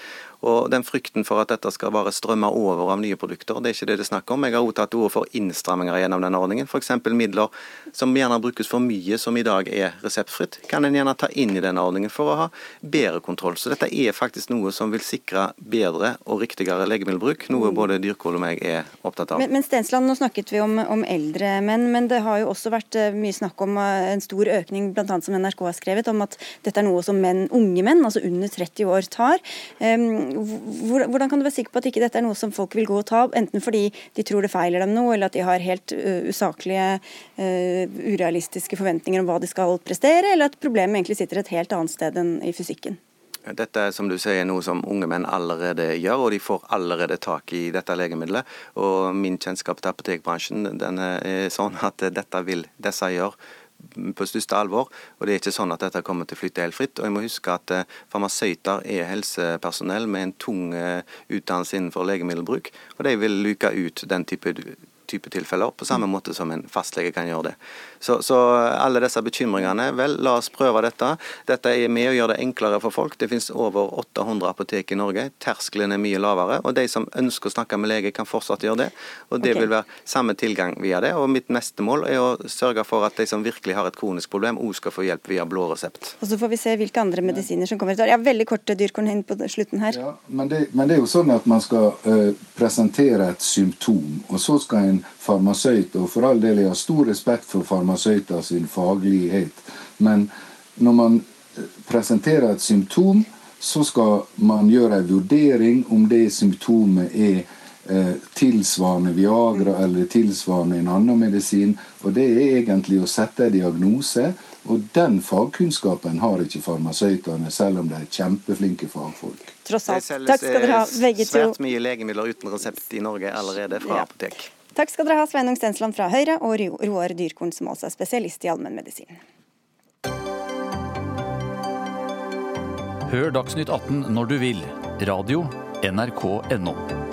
Og den frykten for at dette skal bare strømme over av nye produkter, det er ikke det det er snakk om. Jeg har også tatt ord for innstramminger gjennom denne ordningen. F.eks. midler som gjerne brukes for mye, som i dag er reseptfritt, kan en gjerne ta inn i denne ordningen for å ha bedre kontroll. Så dette er faktisk noe som vil sikre bedre og riktigere legemiddelbruk, noe både Dyrkål og meg er opptatt av. Men, men Stensland, nå snakket vi om, om eldre menn, men det har jo også vært eh, mye snakk om eh, en stor økning, bl.a. som NRK har skrevet, om at dette er noe som menn, unge menn, altså under 30 år, tar. Um, hvordan kan du være sikker på at ikke dette er noe som folk vil gå og ta, enten fordi de tror det feiler dem noe, eller at de har helt usaklige, urealistiske forventninger om hva de skal prestere, eller at problemet egentlig sitter et helt annet sted enn i fysikken? Dette er som du sier, noe som unge menn allerede gjør, og de får allerede tak i dette legemiddelet. Og Min kjennskap til apotekbransjen den er sånn at dette vil disse gjøre på største alvor. Og det er ikke sånn at dette kommer til å flytte helt fritt. Og jeg må huske at eh, farmasøyter er helsepersonell med en tung eh, utdannelse innenfor legemiddelbruk, og de vil luke ut den type type tilfeller, på samme måte som en fastlege kan gjøre det. Så, så, alle disse bekymringene, vel, la oss prøve dette. Dette er med å gjøre det enklere for folk. Det finnes over 800 apotek i Norge. Terskelen er mye lavere. Og de som ønsker å snakke med lege, kan fortsatt gjøre det. Og det okay. vil være samme tilgang via det. Og mitt neste mål er å sørge for at de som virkelig har et kronisk problem, òg skal få hjelp via blå resept. Og så får vi se hvilke andre medisiner som kommer. Ja, veldig kort Dyrkorn inn på slutten her. Ja, men det, men det, er jo sånn at man skal uh, presentere et symptom, og så skal en farmasøyt. Og for all del, jeg har stor respekt for farmasøyter sin faglighet. Men når man eh, presenterer et symptom, så skal man gjøre en vurdering om det symptomet er eh, tilsvarende Viagra eller tilsvarende en annen medisin. Og det er egentlig å sette en diagnose. Og den fagkunnskapen har ikke farmasøytene, selv om de er kjempeflinke fagfolk. Tross alt. Takk skal dere ha, begge to. Svært mye legemidler uten resept i Norge allerede fra ja. apotek. Takk skal dere ha, Sveinung Stensland fra Høyre og Roar Dyrkorn, som altså er spesialist i allmennmedisin. Hør Dagsnytt 18 når du vil. Radio NRK.no.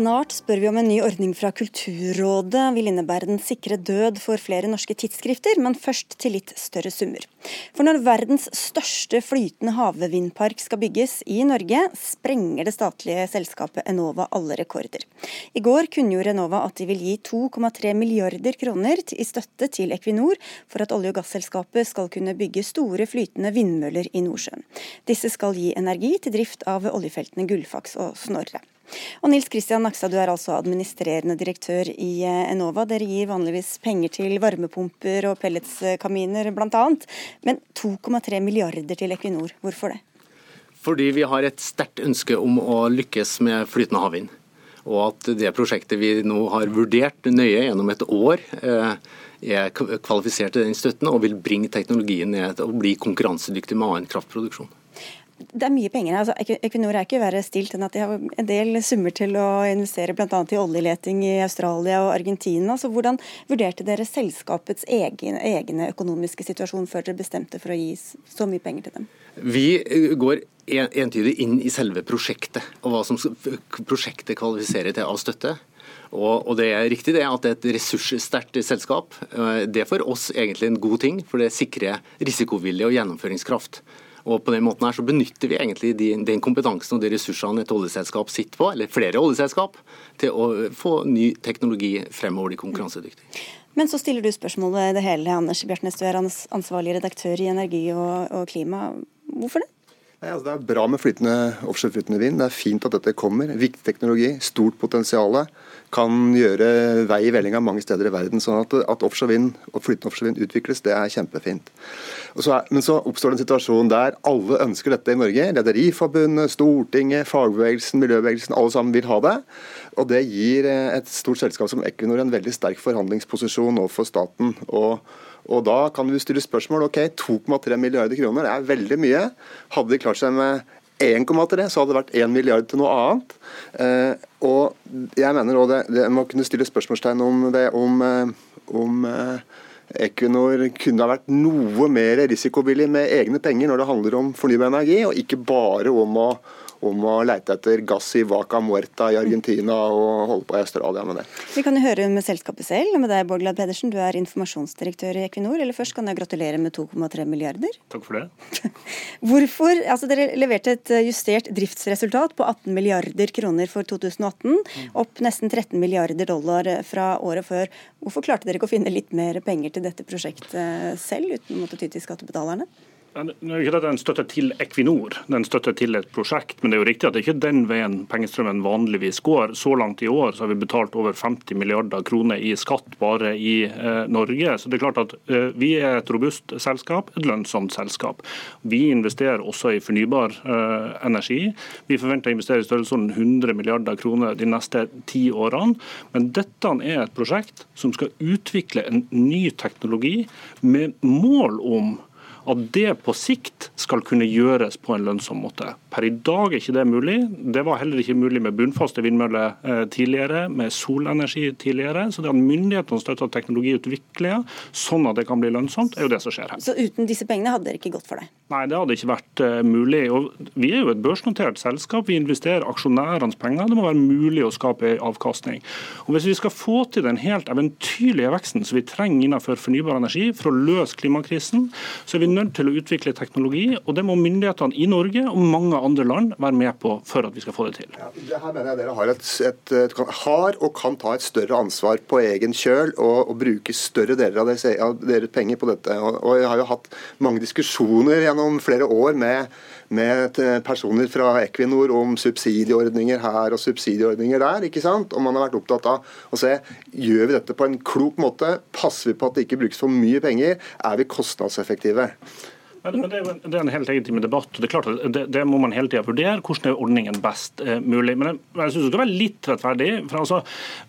Snart spør vi om en ny ordning fra Kulturrådet vil innebære den sikre død for flere norske tidsskrifter, men først til litt større summer. For når verdens største flytende havvindpark skal bygges i Norge, sprenger det statlige selskapet Enova alle rekorder. I går kunngjorde Enova at de vil gi 2,3 milliarder kroner i støtte til Equinor for at olje- og gasselskapet skal kunne bygge store flytende vindmøller i Nordsjøen. Disse skal gi energi til drift av oljefeltene Gullfaks og Snorre. Og Nils Kristian Nakstad, du er altså administrerende direktør i eh, Enova. Dere gir vanligvis penger til varmepumper og pelletskaminer bl.a. Men 2,3 milliarder til Equinor, hvorfor det? Fordi vi har et sterkt ønske om å lykkes med flytende havvind. Og at det prosjektet vi nå har vurdert nøye gjennom et år, eh, er kvalifisert til den støtten og vil bringe teknologien ned og bli konkurransedyktig med annen kraftproduksjon det er mye penger. Altså, Equinor er ikke verre stilt enn at de har en del summer til å investere bl.a. i oljeleting i Australia og Argentina. Så Hvordan vurderte dere selskapets egen, egne økonomiske situasjon før dere bestemte for å gi så mye penger til dem? Vi eh, går entydig inn i selve prosjektet, og hva som prosjektet kvalifiserer til av støtte. Og, det er riktig det at det er et ressurssterkt selskap. Eh, det er for oss egentlig en god ting, for det sikrer risikovilje og gjennomføringskraft. Og på den måten her så benytter vi egentlig de, den kompetansen og de ressursene et oljeselskap sitter på, eller flere oljeselskap, til å få ny teknologi fremover de konkurransedyktige. Men så stiller du spørsmålet det hele, Anders Bjartnes. Du er ansvarlig redaktør i Energi og, og klima. Hvorfor det? Nei, altså det er bra med flytende, offshore-flytende vind. Det er fint at dette kommer. Viktig teknologi, stort potensial kan gjøre vei i vellinga mange steder i verden. sånn at, at offshore vind og flytende offshore vind utvikles, det er kjempefint. Så men så oppstår det en situasjon der alle ønsker dette i Norge. Rederiforbundet, Stortinget, fagbevegelsen, miljøbevegelsen, alle sammen vil ha det. Og det gir eh, et stort selskap som Equinor en veldig sterk forhandlingsposisjon overfor staten. og og Da kan du stille spørsmål. ok, 2,3 milliarder kroner er veldig mye. Hadde de klart seg med 1,3, så hadde det vært 1 milliard til noe annet. Eh, og jeg mener også det, det må kunne stille spørsmålstegn om det om, eh, om eh, Equinor kunne ha vært noe mer risikovillig med egne penger når det handler om fornybar energi, og ikke bare om å om å leite etter gass i Vaca Muerta i Argentina og holde på i Australia med det. Vi kan jo høre med selskapet selv, med deg Bård Glad Pedersen. Du er informasjonsdirektør i Equinor. Eller først kan jeg gratulere med 2,3 milliarder. Takk for det. Hvorfor, altså Dere leverte et justert driftsresultat på 18 milliarder kroner for 2018, opp nesten 13 milliarder dollar fra året før. Hvorfor klarte dere ikke å finne litt mer penger til dette prosjektet selv, uten å måtte ty til skattebetalerne? Nå er ikke dette en støtte til Equinor, det er en støtte til et prosjekt. Men det er jo riktig at det ikke er den veien pengestrømmen vanligvis går. Så langt i år har vi betalt over 50 milliarder kroner i skatt bare i eh, Norge. Så det er klart at eh, vi er et robust selskap, et lønnsomt selskap. Vi investerer også i fornybar eh, energi. Vi forventer å investere i størrelsesorden 100 milliarder kroner de neste ti årene. Men dette er et prosjekt som skal utvikle en ny teknologi med mål om at det på sikt skal kunne gjøres på en lønnsom måte. Per i dag er ikke det mulig. Det var heller ikke mulig med bunnfaste vindmøller eh, tidligere, med solenergi tidligere. Så det at myndighetene støtter teknologiutviklinga sånn at det kan bli lønnsomt, er jo det som skjer her. Så uten disse pengene hadde det ikke gått for deg? Nei, det hadde ikke vært uh, mulig. Og vi er jo et børsnotert selskap. Vi investerer aksjonærenes penger. Det må være mulig å skape avkastning. Og Hvis vi skal få til den helt eventyrlige veksten som vi trenger innenfor fornybar energi for å løse klimakrisen, så er vi nødt til å utvikle teknologi. og Det må myndighetene i Norge og mange andre land være med på for at vi skal få det til. Ja, det her mener jeg Dere har, et, et, et, har, og kan ta et større ansvar på egen kjøl og, og bruke større deler av deres, av deres penger på dette. Og, og, Jeg har jo hatt mange diskusjoner gjennom flere år med, med personer fra Equinor om subsidieordninger her og subsidieordninger der. ikke sant? Og man har vært opptatt av å se gjør vi dette på en klok måte. Passer vi på at det ikke brukes for mye penger? Er vi kostnadseffektive? Men, men det, er en, det, er en helt legitim debatt. og Det er klart at det, det må man hele tida vurdere. Hvordan er ordningen best eh, mulig? Men jeg, jeg syns det skal være litt rettferdig. for altså,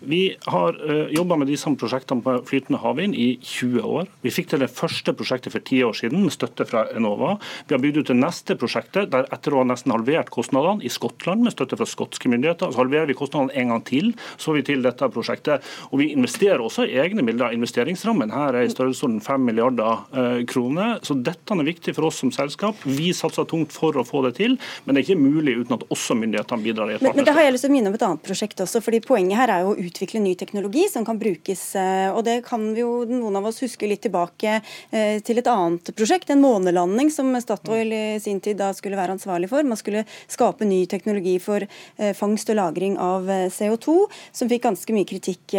Vi har eh, jobba med disse prosjektene på flytende havvind i 20 år. Vi fikk til det første prosjektet for ti år siden med støtte fra Enova. Vi har bygd ut det neste prosjektet der etter å ha nesten halvert kostnadene i Skottland med støtte fra skotske myndigheter. Så halverer vi kostnadene en gang til. Så vi til dette prosjektet. Og vi investerer også i egne midler. Investeringsrammen her er i størrelsesorden 5 milliarder eh, kroner. Så dette er viktig viktig for oss som selskap. Vi satser tungt for å få det til, men det er ikke mulig uten at også myndighetene bidrar. i et men, men da har jeg lyst til å minne om et annet prosjekt også, fordi Poenget her er jo å utvikle ny teknologi som kan brukes. Eh, og Det kan vi jo noen av oss huske litt tilbake eh, til et annet prosjekt, en månelanding som Statoil i sin tid da skulle være ansvarlig for. Man skulle skape ny teknologi for eh, fangst og lagring av CO2, som fikk ganske mye kritikk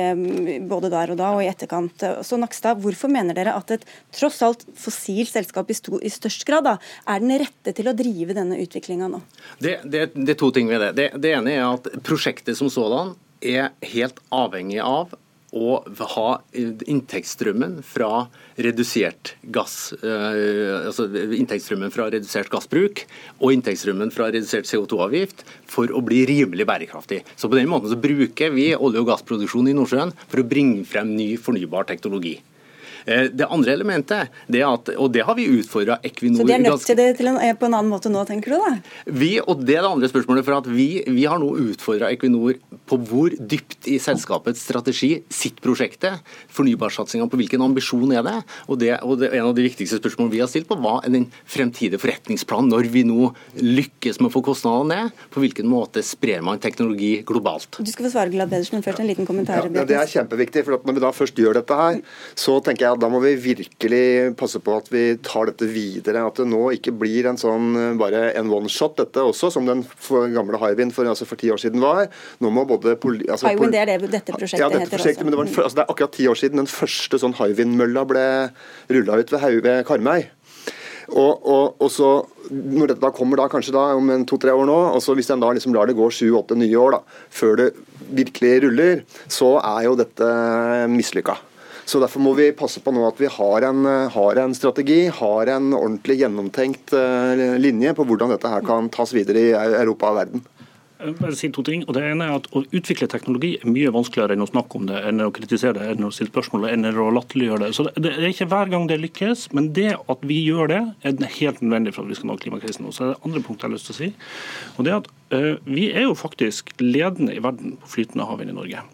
både der og da og i etterkant. Så Nakstad, hvorfor mener dere at et tross alt fossilt selskap i, stor, i størst grad da, er den rette til å drive denne utviklinga nå? Det, det, det, er to ting ved det. det. Det ene er at prosjektet som sådan er helt avhengig av å ha inntektsstrømmen fra redusert gass, eh, altså inntektsstrømmen fra redusert gassbruk og inntektsstrømmen fra redusert CO2-avgift for å bli rimelig bærekraftig. Så På den måten så bruker vi olje- og gassproduksjon i Nordsjøen for å bringe frem ny fornybar teknologi. Eh, det andre elementet, det at, og det har vi utfordra Equinor Så de er nødt til det til en, på en annen måte nå, tenker du da? Vi, og Det er det andre spørsmålet. for at Vi, vi har nå utfordra Equinor på hvor dypt i selskapets strategi sitt prosjektet, fornybarsatsinga på hvilken ambisjon er det? Og, det, og det, En av de viktigste spørsmålene vi har stilt på, hva er den fremtidige forretningsplanen når vi nå lykkes med å få kostnadene ned? På hvilken måte sprer man teknologi globalt? Du skal få svare, Glad Pedersen, men først en liten kommentar. Ja, det er kjempeviktig. for Når vi da først gjør dette her, så tenker jeg da må vi virkelig passe på at vi tar dette videre. At det nå ikke blir en sånn eh, bare en one shot, dette også, som den gamle Hywind for, altså for ti år siden var. Nå må både altså, Hywind, det er det dette prosjektet ja, dette prosjektet, men det, var, altså, det er akkurat ti år siden den første sånn Hywind-mølla ble rulla ut ved, ved Karmøy. Og, og, og, så Når dette da kommer da, kanskje da om to-tre år nå, og så hvis en da liksom lar det gå sju-åtte nye år da, før det virkelig ruller, så er jo dette mislykka. Så Derfor må vi passe på nå at vi har en, har en strategi, har en ordentlig gjennomtenkt eh, linje på hvordan dette her kan tas videre i Europa og verden. Bare si to ting. og det ene er at Å utvikle teknologi er mye vanskeligere enn å snakke om det, enn å kritisere det, enn å stille spørsmål enn å latterliggjøre det. Så Det er ikke hver gang det lykkes, men det at vi gjør det, er helt nødvendig for at vi skal nå klimakrisen. Og så er det andre punktet jeg har lyst til å si. og det er at uh, Vi er jo faktisk ledende i verden på flytende havvind i Norge.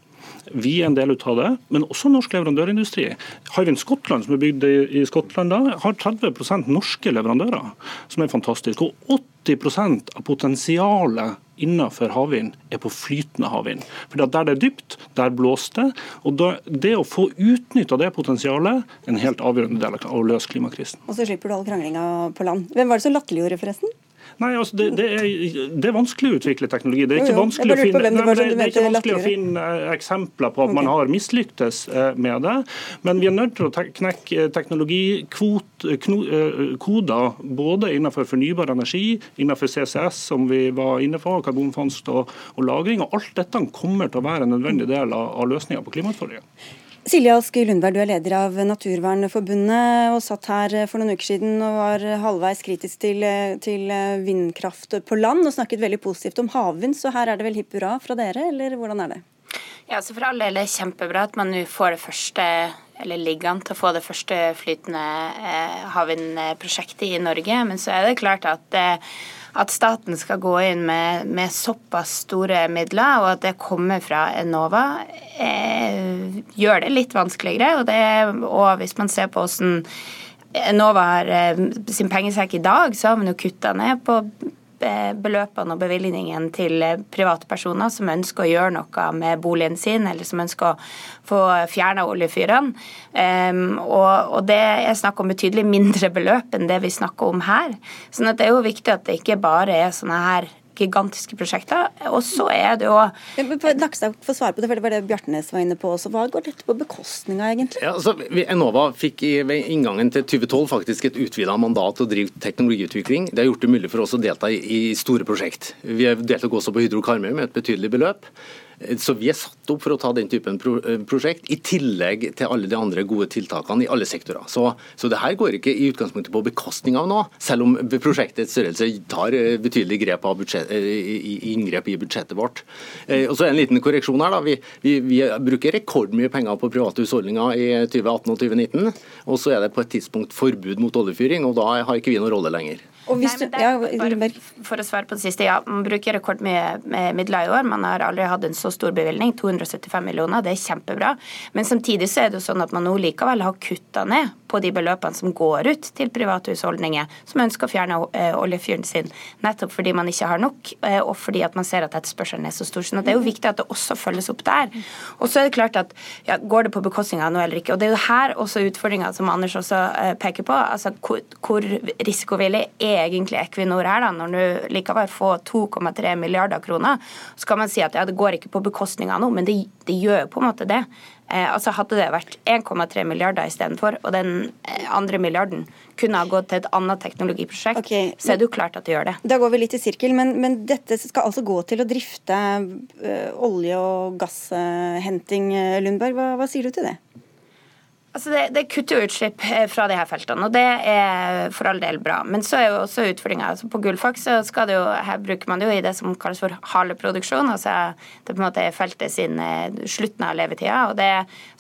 Vi er en del av det, men også norsk leverandørindustri. Hywind Skottland, som er bygd i Skottland, har 30% norske leverandører, som er fantastisk. Og 80% av potensialet innenfor havvind er på flytende havvind. For Der det er dypt, der blåser det. Og Det å få utnytta det potensialet er en helt avgjørende del av å løse klimakrisen. Og så slipper du all kranglinga på land. Hvem var det som latterliggjorde, forresten? Nei, altså det, det, er, det, er, vanskelig å utvikle teknologi. Det er ikke vanskelig, å finne, nei, det, det er ikke vanskelig å finne eh, eksempler på at man har mislyktes eh, med det. Men vi er nødt til å knekke teknologikoder eh, både innenfor fornybar energi, innenfor CCS, som vi var inne på, karbonfangst og, og lagring. og Alt dette kommer til å være en nødvendig del av, av løsninga på klimautfordringene. Silje Ask Lundberg, du er leder av Naturvernforbundet og satt her for noen uker siden og var halvveis kritisk til, til vindkraft på land og snakket veldig positivt om havvind, så her er det vel hipp hurra fra dere, eller hvordan er det? Ja, så For all del er det kjempebra at man nå får det første, eller ligger an til å få det første flytende eh, havvindprosjektet i Norge. Men så er det klart at eh, at staten skal gå inn med, med, såpass store midler, og at det kommer fra Enova, eh, gjør det litt vanskeligere. Og, det, og hvis man ser på hvordan Enova har eh, sin pengesekk i dag, så har man jo kutta ned på beløpene og bevilgningen til privatpersoner som ønsker å gjøre noe med boligen sin, eller som ønsker å få fjerna oljefyrene. Um, og, og, det er snakk om betydelig mindre beløp enn det vi snakker om her. sånn at det er jo viktig at det ikke bare er sånne her gigantiske prosjekter. Og så er det jo Nakstad får svare på det, for det var det Bjartnes var inne på også. Hva går dette på bekostning av, egentlig? Ja, altså, Enova fikk i, ved inngangen til 2012 faktisk et utvida mandat til å drive teknologiutvikling. Det har gjort det mulig for oss å delta i, i store prosjekt. Vi deltok også på Hydro Karmøy med et betydelig beløp. Så vi er satt opp for å ta den typen pro prosjekt, i tillegg til alle de andre gode tiltakene i alle sektorer. Så, så det her går ikke i utgangspunktet på bekostning av noe, selv om prosjektets størrelse tar betydelige betydelig grep av budsjett, eh, inngrep i budsjettet vårt. Og så En liten korreksjon her. da. Vi, vi, vi bruker rekordmye penger på private husholdninger i 2018 og 2019. Og så er det på et tidspunkt forbud mot oljefyring, og da har ikke vi noen rolle lenger. Nei, du, ja, bare, for å svare på det siste, ja, Man bruker rekordmye midler i år. Man har aldri hatt en så stor bevilgning, 275 millioner. Det er kjempebra. Men samtidig så er det jo sånn at man nå likevel har kutta ned på de beløpene som går ut til private husholdninger som ønsker å fjerne eh, oljefyren sin, nettopp fordi man ikke har nok, eh, og fordi at man ser at etterspørselen er så stor. Så det er jo viktig at det også følges opp der. Og så er det klart at ja, går det på bekostning av noe eller ikke. Og det er jo her også utfordringa som Anders også eh, peker på. altså Hvor, hvor risikovillig er egentlig Equinor her, da, når du likevel får 2,3 milliarder kroner. Så kan man si at ja, det går ikke på bekostning av noe, men det, det gjør på en måte det. Eh, altså Hadde det vært 1,3 milliarder istedenfor, og den eh, andre milliarden kunne ha gått til et annet teknologiprosjekt, okay, så er det jo klart at det gjør det. Da går vi litt i sirkel, men, men dette skal altså gå til å drifte ø, olje- og gasshenting, Lundberg. Hva, hva sier du til det? Altså det, det, kutter jo utslipp eh, fra de her feltene, og det er for all del bra. Men så er jo også utfordringa altså På Gullfaks så skal det jo, her bruker man det jo i det som kalles for haleproduksjon. altså Det på en måte er feltet sin eh, slutten av levetida. og Det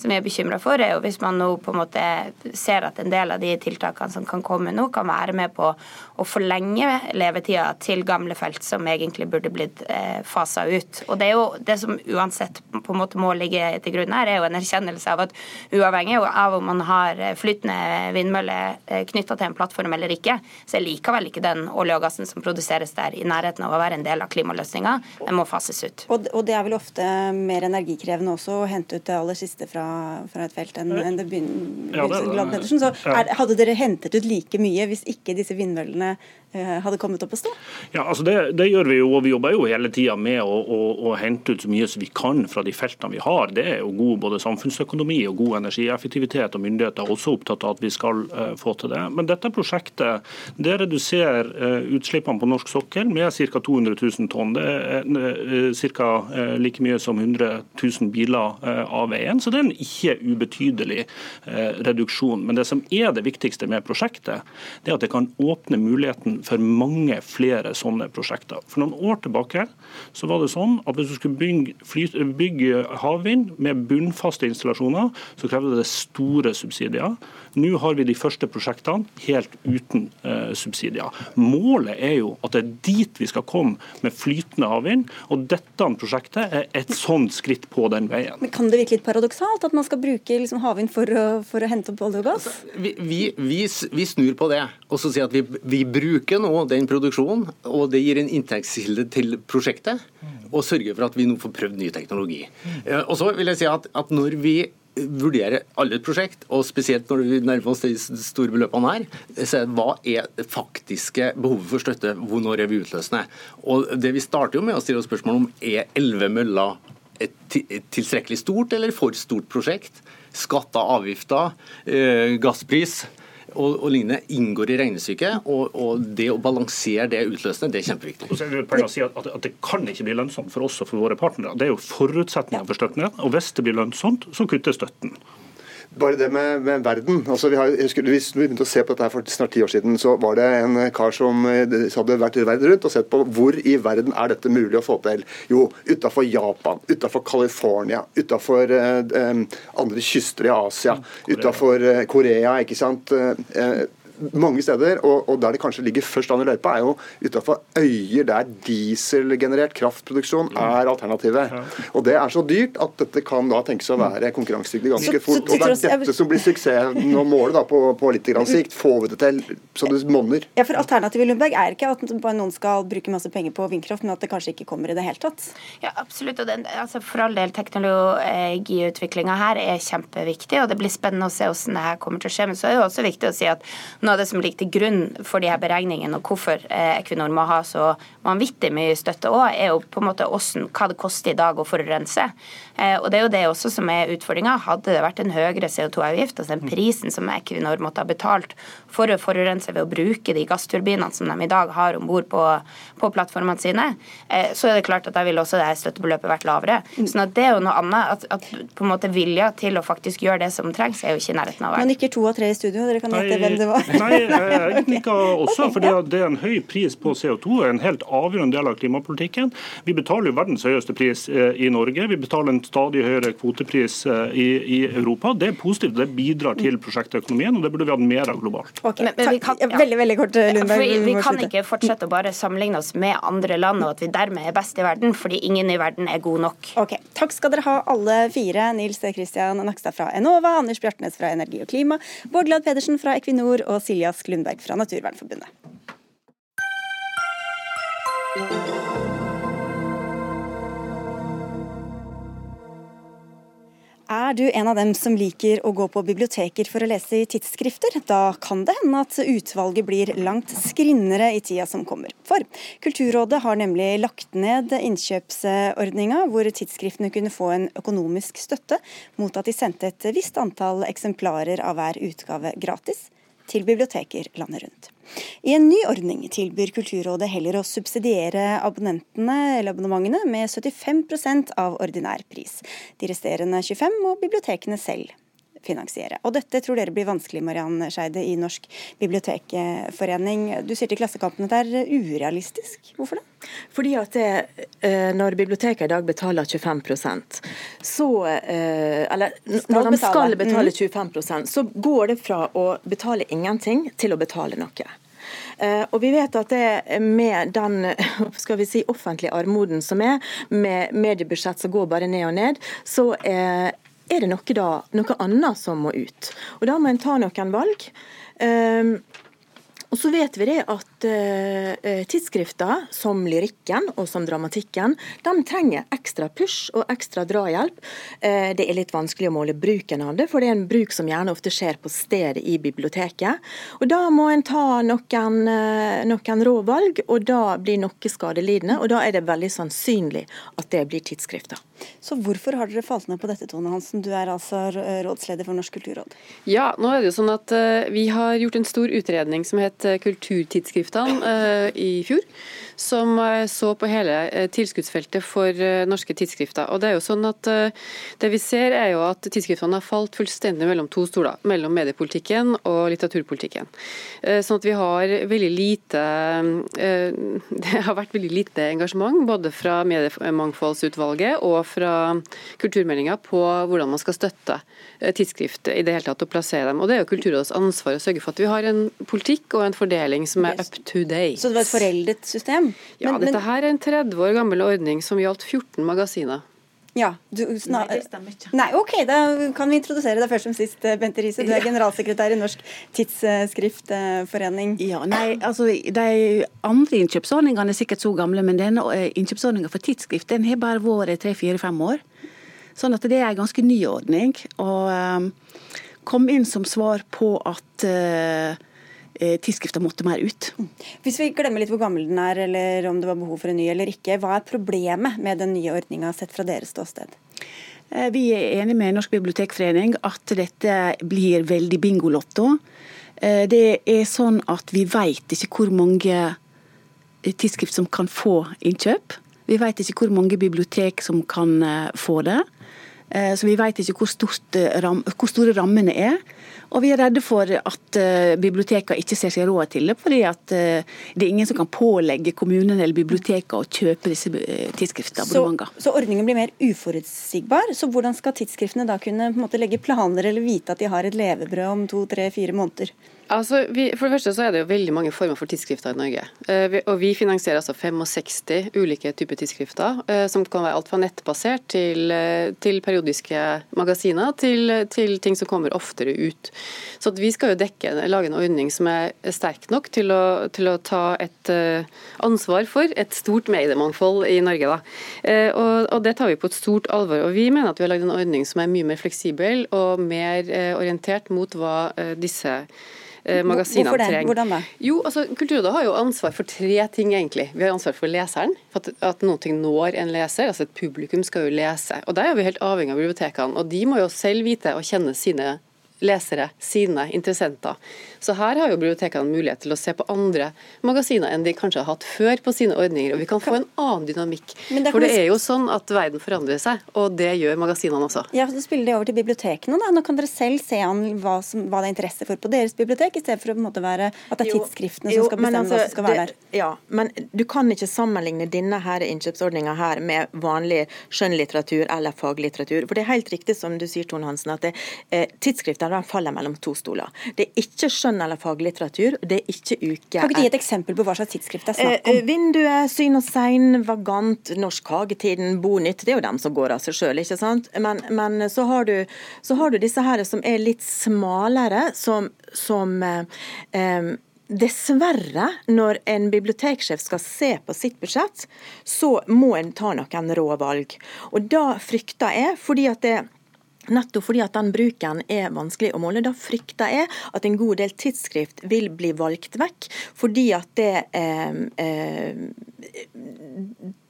som jeg er bekymra for, er jo hvis man nå på en måte ser at en del av de tiltakene som kan komme nå, kan være med på å forlenge levetida til gamle felt som egentlig burde blitt eh, fasa ut. Og Det er jo det som uansett på en måte må ligge til grunn her, er jo en erkjennelse av at uavhengig av om man har flytende vindmøller eh, knytta til en plattform eller ikke, så er likevel ikke den olje og gassen som produseres der i nærheten av å være en del av klimaløsninga. Den må fases ut. Og, og, det er vel ofte mer energikrevende også å hente ut det aller siste fra, fra et felt enn, enn det begynner. Ja, det, Så er, hadde dere hentet ut like mye hvis ikke disse vindmøllene Eh, hadde kommet opp å stå? Ja, altså det, det, gjør vi jo, og vi jobber jo hele tida med å, å, å, hente ut så mye som vi kan fra de feltene vi har. Det er jo god både samfunnsøkonomi og god energieffektivitet, og myndigheter er også opptatt av at vi skal uh, få til det. Men dette prosjektet det reduserer uh, utslippene på norsk sokkel med ca. 200 000 tonn. Det er uh, ca. like mye som 100 000 biler av veien, så det er en ikke ubetydelig reduksjon. Men det som er det viktigste med prosjektet, det er at det kan åpne muligheten for mange flere sånne prosjekter. For noen år tilbake så var det sånn at hvis du skulle bygge, fly, bygge havvind med bunnfaste installasjoner, så krevde det store subsidier. Nå har vi de første prosjektene helt uten eh, subsidier. Målet er jo at det er dit vi skal komme med flytende havvind, og dette prosjektet er et sånt skritt på den veien. Men Kan det virke litt paradoksalt at man skal bruke liksom, havvind for, for, å hente opp olje og gass? Altså, vi, vi, vi, vi, snur på det og så sier at vi, vi bruker nå den produksjonen, og det gir en inntektskilde til prosjektet, og sørger for at vi nå får prøvd ny teknologi. Eh, og så vil jeg si at, at når vi vurdere alle et prosjekt, og spesielt når vi nærmer oss de store beløpene her, så er hva er det faktiske behovet for støtte, hvor når er vi utløsende? Og det Vi starter jo med å stille spørsmål om er elleve møller et tilstrekkelig stort eller for stort prosjekt? Skatter, avgifter, eh, gasspris og, og lignende inngår i regnestykket. Og, og, det å balansere det utløsende, det er kjempeviktig. Og så er det å si at, at, det kan ikke bli lønnsomt for oss og for våre partnere. Det er jo forutsetningen for støtten. Og hvis det blir lønnsomt, så kutter støtten. Bare det med, med verden. Altså, vi har, husker, Hvis vi begynte å se på dette her for snart ti år siden, så var det en kar som eh, hadde vært i verden rundt og sett på hvor i verden er dette mulig å få til. Jo, utafor Japan, utafor California, utafor eh, eh, andre kyster i Asia, utafor eh, Korea. ikke sant? Eh, mange steder, og, og, der det kanskje ligger først an i løypa, er jo utafor øyer der dieselgenerert kraftproduksjon mm. er alternativet. Og Det er så dyrt at dette kan da tenkes å være konkurransedyktig ganske fort. Og Det er dette som blir suksess nå måle da på, på litt sikt. Får vi det til så det monner? Ja, for Alternativet i Lundberg er ikke at noen skal bruke masse penger på vindkraft, men at det kanskje ikke kommer i det hele tatt? Ja, absolutt. og den, altså For all del, teknologiutviklinga her er kjempeviktig, og det blir spennende å se hvordan det her kommer til å skje. Men så er det jo også viktig å si at noe av det som ligger til grunn for de her beregningene, og hvorfor eh, Equinor må ha så vanvittig mye støtte òg, er jo på en måte hvordan, hva det koster i dag å forurense. Eh, og Det er jo det også som er utfordringa. Hadde det vært en høyere CO2-avgift, altså den prisen som Equinor måtte ha betalt for å forurense ved å bruke de gassturbinene som de i dag har om bord på, på, plattformene sine, eh, så er det klart at da ville også det støttebeløpet vært lavere. Sånn at det er jo noe annet. At, at på en måte vilja til å faktisk gjøre det som trengs, er jo ikke i nærheten av å være. Man nikker to av tre i studio, dere kan gjette hvem det var. Nei, jeg nikker også, for det er en høy pris på CO2, en helt avgjørende del av klimapolitikken. Vi betaler jo verdens høyeste pris eh, i Norge. Vi betaler en stadig høyere kvotepris eh, i, i Europa. Det er positivt, det bidrar til prosjektøkonomien, og det burde vi hatt mer av globalt. Okay, men, vi kan, ja. Veldig, veldig kort, Lundberg. Vi, vi kan ikke fortsette å bare sammenligne oss med andre land, og at vi dermed er best i verden, fordi ingen i verden er god nok. Ok, Takk skal dere ha alle fire. Nils Kristian Nakstad fra Enova, Anders Bjartnes fra Energi og klima, Bård Glad Pedersen fra Equinor og Siljas Lundberg fra Naturvernforbundet. Er du en av dem som liker å gå på biblioteker for å lese i tidsskrifter? Da kan det hende at utvalget blir langt skrinnere i tida som kommer. For Kulturrådet har nemlig lagt ned innkjøpsordninga, hvor tidsskriftene kunne få en økonomisk støtte mot at de sendte et visst antall eksemplarer av hver utgave gratis til biblioteker landet rundt. I en ny ordning tilbyr Kulturrådet heller å subsidiere abonnentene eller abonnementene med 75% av ordinær pris. De resterende 25 må bibliotekene selv finansiere. Og dette tror dere blir vanskelig, Mariann Skeide i Norsk bibliotekforening. Du sier til Klassekampen at det er urealistisk. Hvorfor det? Fordi at det, eh, Når biblioteket i dag betaler 25% så eh, Eller når de skal betale 25 mm. så går det fra å betale ingenting til å betale noe. Eh, og vi vet at det med den skal vi si, offentlige armoden som er, med mediebudsjett som går bare ned og ned, så er er det noe, da, noe annet som må ut. Og Da må en ta noen valg. Um, og så vet vi det at uh, tidsskrifter som Lyrikken og som Dramatikken de trenger ekstra push og ekstra drahjelp. Uh, det er litt vanskelig å måle bruken av det, for det er en bruk som gjerne ofte skjer på stedet i biblioteket. Og Da må en ta noen, uh, noen råvalg, og da blir noe skadelidende. Og da er det veldig sannsynlig at det blir tidsskrifter. Så hvorfor har dere falt ned på dette, Tone Hansen? Du er altså rådsleder for Norsk kulturråd. Ja, nå er det jo sånn at Vi har gjort en stor utredning som het Kulturtidsskriftene i fjor som eh, så på hele eh, tilskuddsfeltet for eh, norske tidsskrifter. Og Det er jo sånn at det vi ser er jo at tidsskriftene har falt fullstendig mellom to stoler, mellom mediepolitikken og litteraturpolitikken. Sånn at vi har veldig lite Det har vært veldig lite engasjement både fra Mediemangfoldsutvalget og fra kulturmeldinga på hvordan man skal støtte tidsskrift i det hele tatt og plassere dem. Og Det er jo Kulturrådets ansvar å sørge for at vi har en politikk og en fordeling som er up to date. Så det var et foreldet system? Ja, men, dette her er en 30 år gammel ordning som gjaldt 14 magasiner. Ja, du, Nei, det stemmer ikke. Nei, ok, Da kan vi introdusere deg først som sist, eh, Bente Riise. Du er generalsekretær i Norsk Tidsskriftforening. Ja, nei, altså De andre innkjøpsordningene er sikkert så gamle, men denne eh, innkjøpsordninga for tidsskrift den har bare vært tre-fire-fem år. Sånn at det er en ganske ny ordning. Og um, kom inn som svar på at uh, tidsskrifta måtte mer ut. Hvis vi glemmer litt hvor gammel den er, eller om det var behov for en ny eller ikke, hva er problemet med den nye ordninga sett fra deres ståsted? Eh, vi er enig med Norsk bibliotekforening at dette blir veldig bingolotto. Eh, det er sånn at vi veit ikke hvor mange tidsskrift som kan få innkjøp. Vi veit ikke hvor mange bibliotek som kan få det. Så vi vet ikke hvor, stort, hvor store rammene er. Og vi er redde for at uh, bibliotekene ikke ser seg råd til det, fordi at det er ingen som kan pålegge kommunene eller bibliotekene å kjøpe disse tidsskriftene. Så, så, ordningen blir mer uforutsigbar. Så hvordan skal tidsskriftene da kunne måte, legge planer eller vite at de har et levebrød om to, tre, fire måneder? Altså, vi, for det første så er det jo veldig mange former for tidsskrifter i Norge. Eh, vi, og Vi finansierer altså 65 ulike typer tidsskrifter, eh, som kan være alt fra nettbasert til, eh, til periodiske magasiner, til, til, ting som kommer oftere ut. Så Vi skal jo dekke, lage en ordning som er sterk nok til å, til å ta et ansvar for et stort mediemangfold i Norge. Og, og, Det tar vi på et stort alvor. og Vi mener at vi har lagd en ordning som er mye mer fleksibel og mer orientert mot hva disse eh, det? Hvordan da? Jo, altså Kulturrådet har jo ansvar for tre ting, egentlig. Vi har ansvar for leseren, for at, at noe når en leser. altså Et publikum skal jo lese. Og Der er vi helt avhengig av bibliotekene. Og de må jo selv vite og kjenne sine lesere, sine interessenter. Så her har jo bibliotekene mulighet til å se på andre magasiner enn de kanskje har hatt før på sine ordninger. Og vi kan få en annen dynamikk. Det For det er jo sånn at verden forandrer seg, og det gjør magasinene også. Ja, så spiller det over til bibliotekene. da. Nå kan dere selv se an hva, som, hva det er interesse for på deres bibliotek, i stedet for å på en måte være at det er tidsskriftene jo, som skal bestemme altså, hva som skal være der. Ja, men du kan ikke sammenligne denne her innkjøpsordninga her med vanlig skjønnlitteratur eller faglitteratur. For det er helt riktig som du sier, Tone Hansen, at det, eh, tidsskrifter faller mellom to stoler. Det er ikke skjønn eller faglitteratur. Det er ikke uke. Kan ikke gi et eksempel på hva slags tidsskrift det er snakk om? Eh, eh, vinduet, Syn og Sein, Vagant, Norsk Hagetiden, Bonytt. Det er jo dem som går av seg sjøl, ikke sant. Men, men så, har du, så, har du, disse her som er litt smalere, som, som eh, eh Dessverre, når en biblioteksjef skal se på sitt budsjett, så må en ta noen rå valg. Og da frykter jeg, fordi at det Nettopp fordi at den bruken er vanskelig å måle. Da frykter jeg at en god del tidsskrift vil bli valgt vekk, fordi at det eh, eh,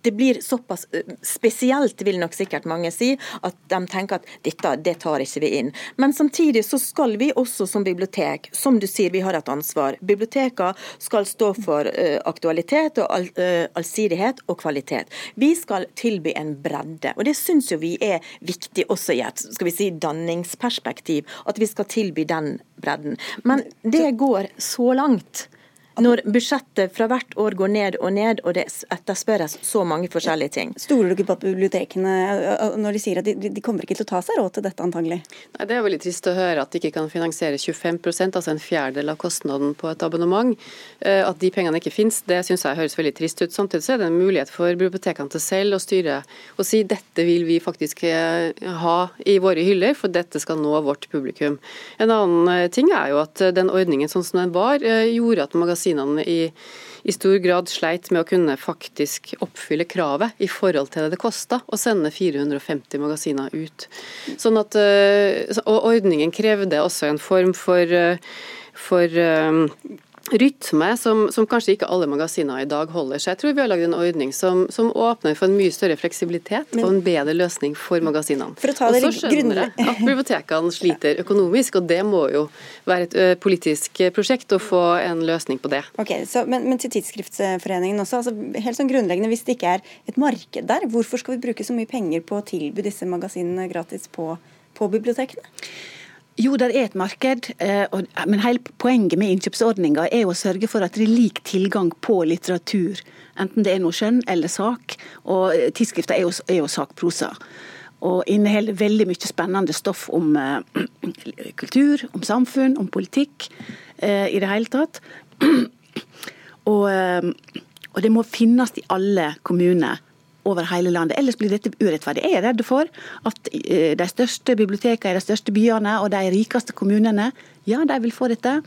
det blir såpass eh, spesielt, vil nok sikkert mange si, at de tenker at dette det tar ikke vi inn. Men samtidig så skal vi også som bibliotek, som du sier, vi har et ansvar. Bibliotekene skal stå for uh, aktualitet og all, uh, allsidighet og kvalitet. Vi skal tilby en bredde. og Det syns jo vi er viktig også i et skal vi si, danningsperspektiv, at vi skal tilby den bredden. Men det går så langt når budsjettet fra hvert år går ned og ned, og det etterspørres så mange forskjellige ting. Stoler du ikke på at bibliotekene når de sier at de, de, kommer ikke til å ta seg råd til dette, antagelig? Nei, Det er veldig trist å høre at de ikke kan finansiere 25% altså en fjerdedel av kostnaden på et abonnement. Eh, at de pengene ikke finnes, det syns jeg høres veldig trist ut. Samtidig så er det en mulighet for bibliotekene til selv å styre og si dette vil vi faktisk eh, ha i våre hyller, for dette skal nå vårt publikum. En annen eh, ting er jo at den ordningen sånn som den var, gjorde at magasinene magasinene i, i stor grad sleit med å kunne faktisk oppfylle kravet i forhold til det det kosta å sende 450 magasiner ut. Sånn at, eh, og ordningen krevde også en form for, eh, for eh, rytme som, som, kanskje ikke alle magasiner i dag holder. Så jeg tror vi har lagd en ordning som, som, åpner for en mye større fleksibilitet Men, og en bedre løsning for magasinene. For og så skjønner jeg at bibliotekene sliter økonomisk, og det må jo være et politisk prosjekt å få en løsning på det. Ok, så, men, men, til Tidsskriftsforeningen også. Altså, helt sånn grunnleggende, Hvis det ikke er et marked der, hvorfor skal vi bruke så mye penger på å tilby disse magasinene gratis på, på bibliotekene? Jo, det er et marked, eh, men hele poenget med innkjøpsordninga er å sørge for at det er lik tilgang på litteratur. Enten det er noe skjønn eller sak. Og eh, tidsskrifter er jo, er jo sakprosa. Og inneholder veldig mye spennende stoff om uh, kultur, om samfunn, om politikk i det hele tatt. og, og det må finnes i alle kommuner over hele landet. Ellers blir dette urettferdig. Jeg er redd for at eh, de største bibliotekene i de største byene og de rikeste kommunene, ja, de vil få dette.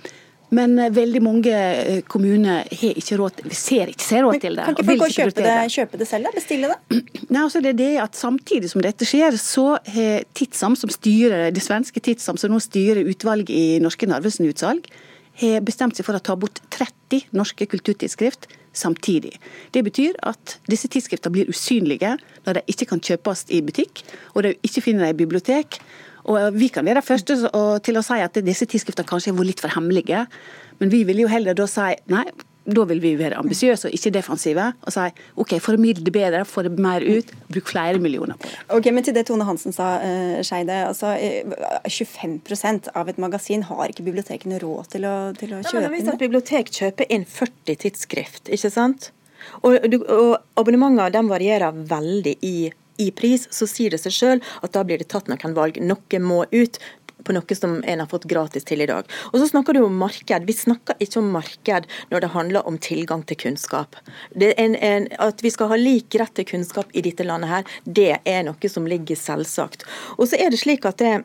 Men eh, veldig mange eh, kommuner har ikke råd, ser ikke ser råd til det. Kan ikke folk kjøpe det, kjøpe det selv, da? Bestille det? Nei, altså det er det at Samtidig som dette skjer, så har Tidsam, som styrer, det svenske Tidsam, som nå styrer utvalget i Norske Narvesen-utsalg, har bestemt seg for å ta bort 30 norske kulturtidsskrift samtidig. Det betyr at disse tidsskriftene blir usynlige når de ikke kan kjøpes i butikk, og de ikke finner dem i bibliotek. Og Vi kan være de første til å si at disse tidsskriftene kanskje har vært litt for hemmelige, men vi vil jo heller da si nei, da vil vi være ambisiøse og ikke defensive og si OK, formidle det bedre, få det mer ut, bruk flere millioner på det. Ok, Men til det Tone Hansen sa, uh, Skeide. Altså, 25 eh, av et magasin har ikke bibliotekene råd til å, til å kjøpe inn? Bibliotek kjøper inn 40 tidsskrift, ikke sant? Og, og abonnementene varierer veldig i i pris, så sier det seg sjøl at da blir det tatt noen valg. Noe må ut på noe som en har fått gratis til i dag. Og så snakker du om marked. Vi snakker ikke om marked når det handler om tilgang til kunnskap. En, en, at vi skal ha lik rett til kunnskap i dette landet her, det er noe som ligger selvsagt. Og så er det slik at det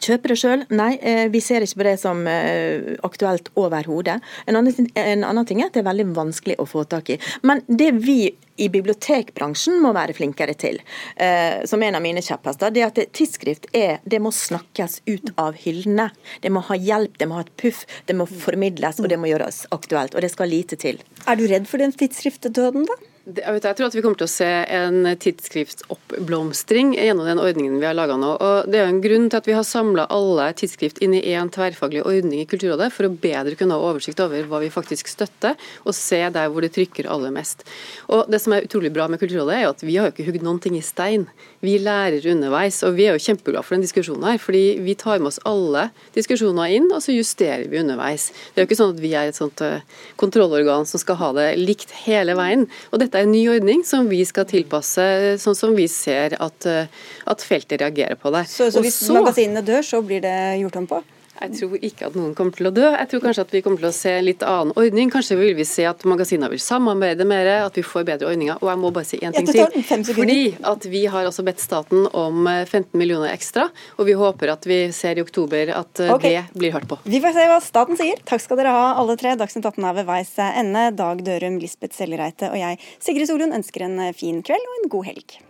Kjøpe det sjøl? Nei, eh, vi ser ikke på det som eh, aktuelt overhodet. En, en annen ting er at det er veldig vanskelig å få tak i. Men det vi i bibliotekbransjen må være flinkere til, eh, som en av mine kjepphester, det er at tidsskrift er, det må snakkes ut av hyllene. Det må ha hjelp, det må ha et puff, det må formidles og det må gjøres aktuelt. Og det skal lite til. Er du redd for den tidsskriftdøden, da? Jeg tror at vi kommer til å se en tidsskriftsoppblomstring gjennom den ordningen vi har laga nå. Og Det er en grunn til at vi har samla alle tidsskrift inn i én tverrfaglig ordning i Kulturrådet, for å bedre kunne ha oversikt over hva vi faktisk støtter, og se der hvor det trykker aller mest. Og Det som er utrolig bra med Kulturrådet, er jo at vi har jo ikke hugd noen ting i stein. Vi lærer underveis, og vi er jo kjempeglade for den diskusjonen her. fordi vi tar med oss alle diskusjoner inn, og så justerer vi underveis. Det er jo ikke sånn at vi er et sånt eh, kontrollorgan som skal ha det likt hele veien. Og dette er en ny ordning som vi skal tilpasse sånn som vi ser at, eh, at feltet reagerer på det. Så, så hvis så, magasinene dør, så blir det gjort om på? Jeg tror ikke at noen kommer til å dø. Jeg tror kanskje at vi kommer til å se litt annen ordning. Kanskje vil vi se at magasinene vil samarbeide mer, at vi får bedre ordninger. Og jeg må bare si én ting til. Fordi at vi har også bedt staten om 15 eh, millioner ekstra, og vi håper at vi ser i oktober at eh, okay. det blir hørt på. Vi får se hva staten sier. Takk skal dere ha alle tre. Dagsnytt 18 er ved veis ende. Dag Dørum, Lisbeth Sellereite og jeg, Sigrid Solund, ønsker en fin kveld og en god helg.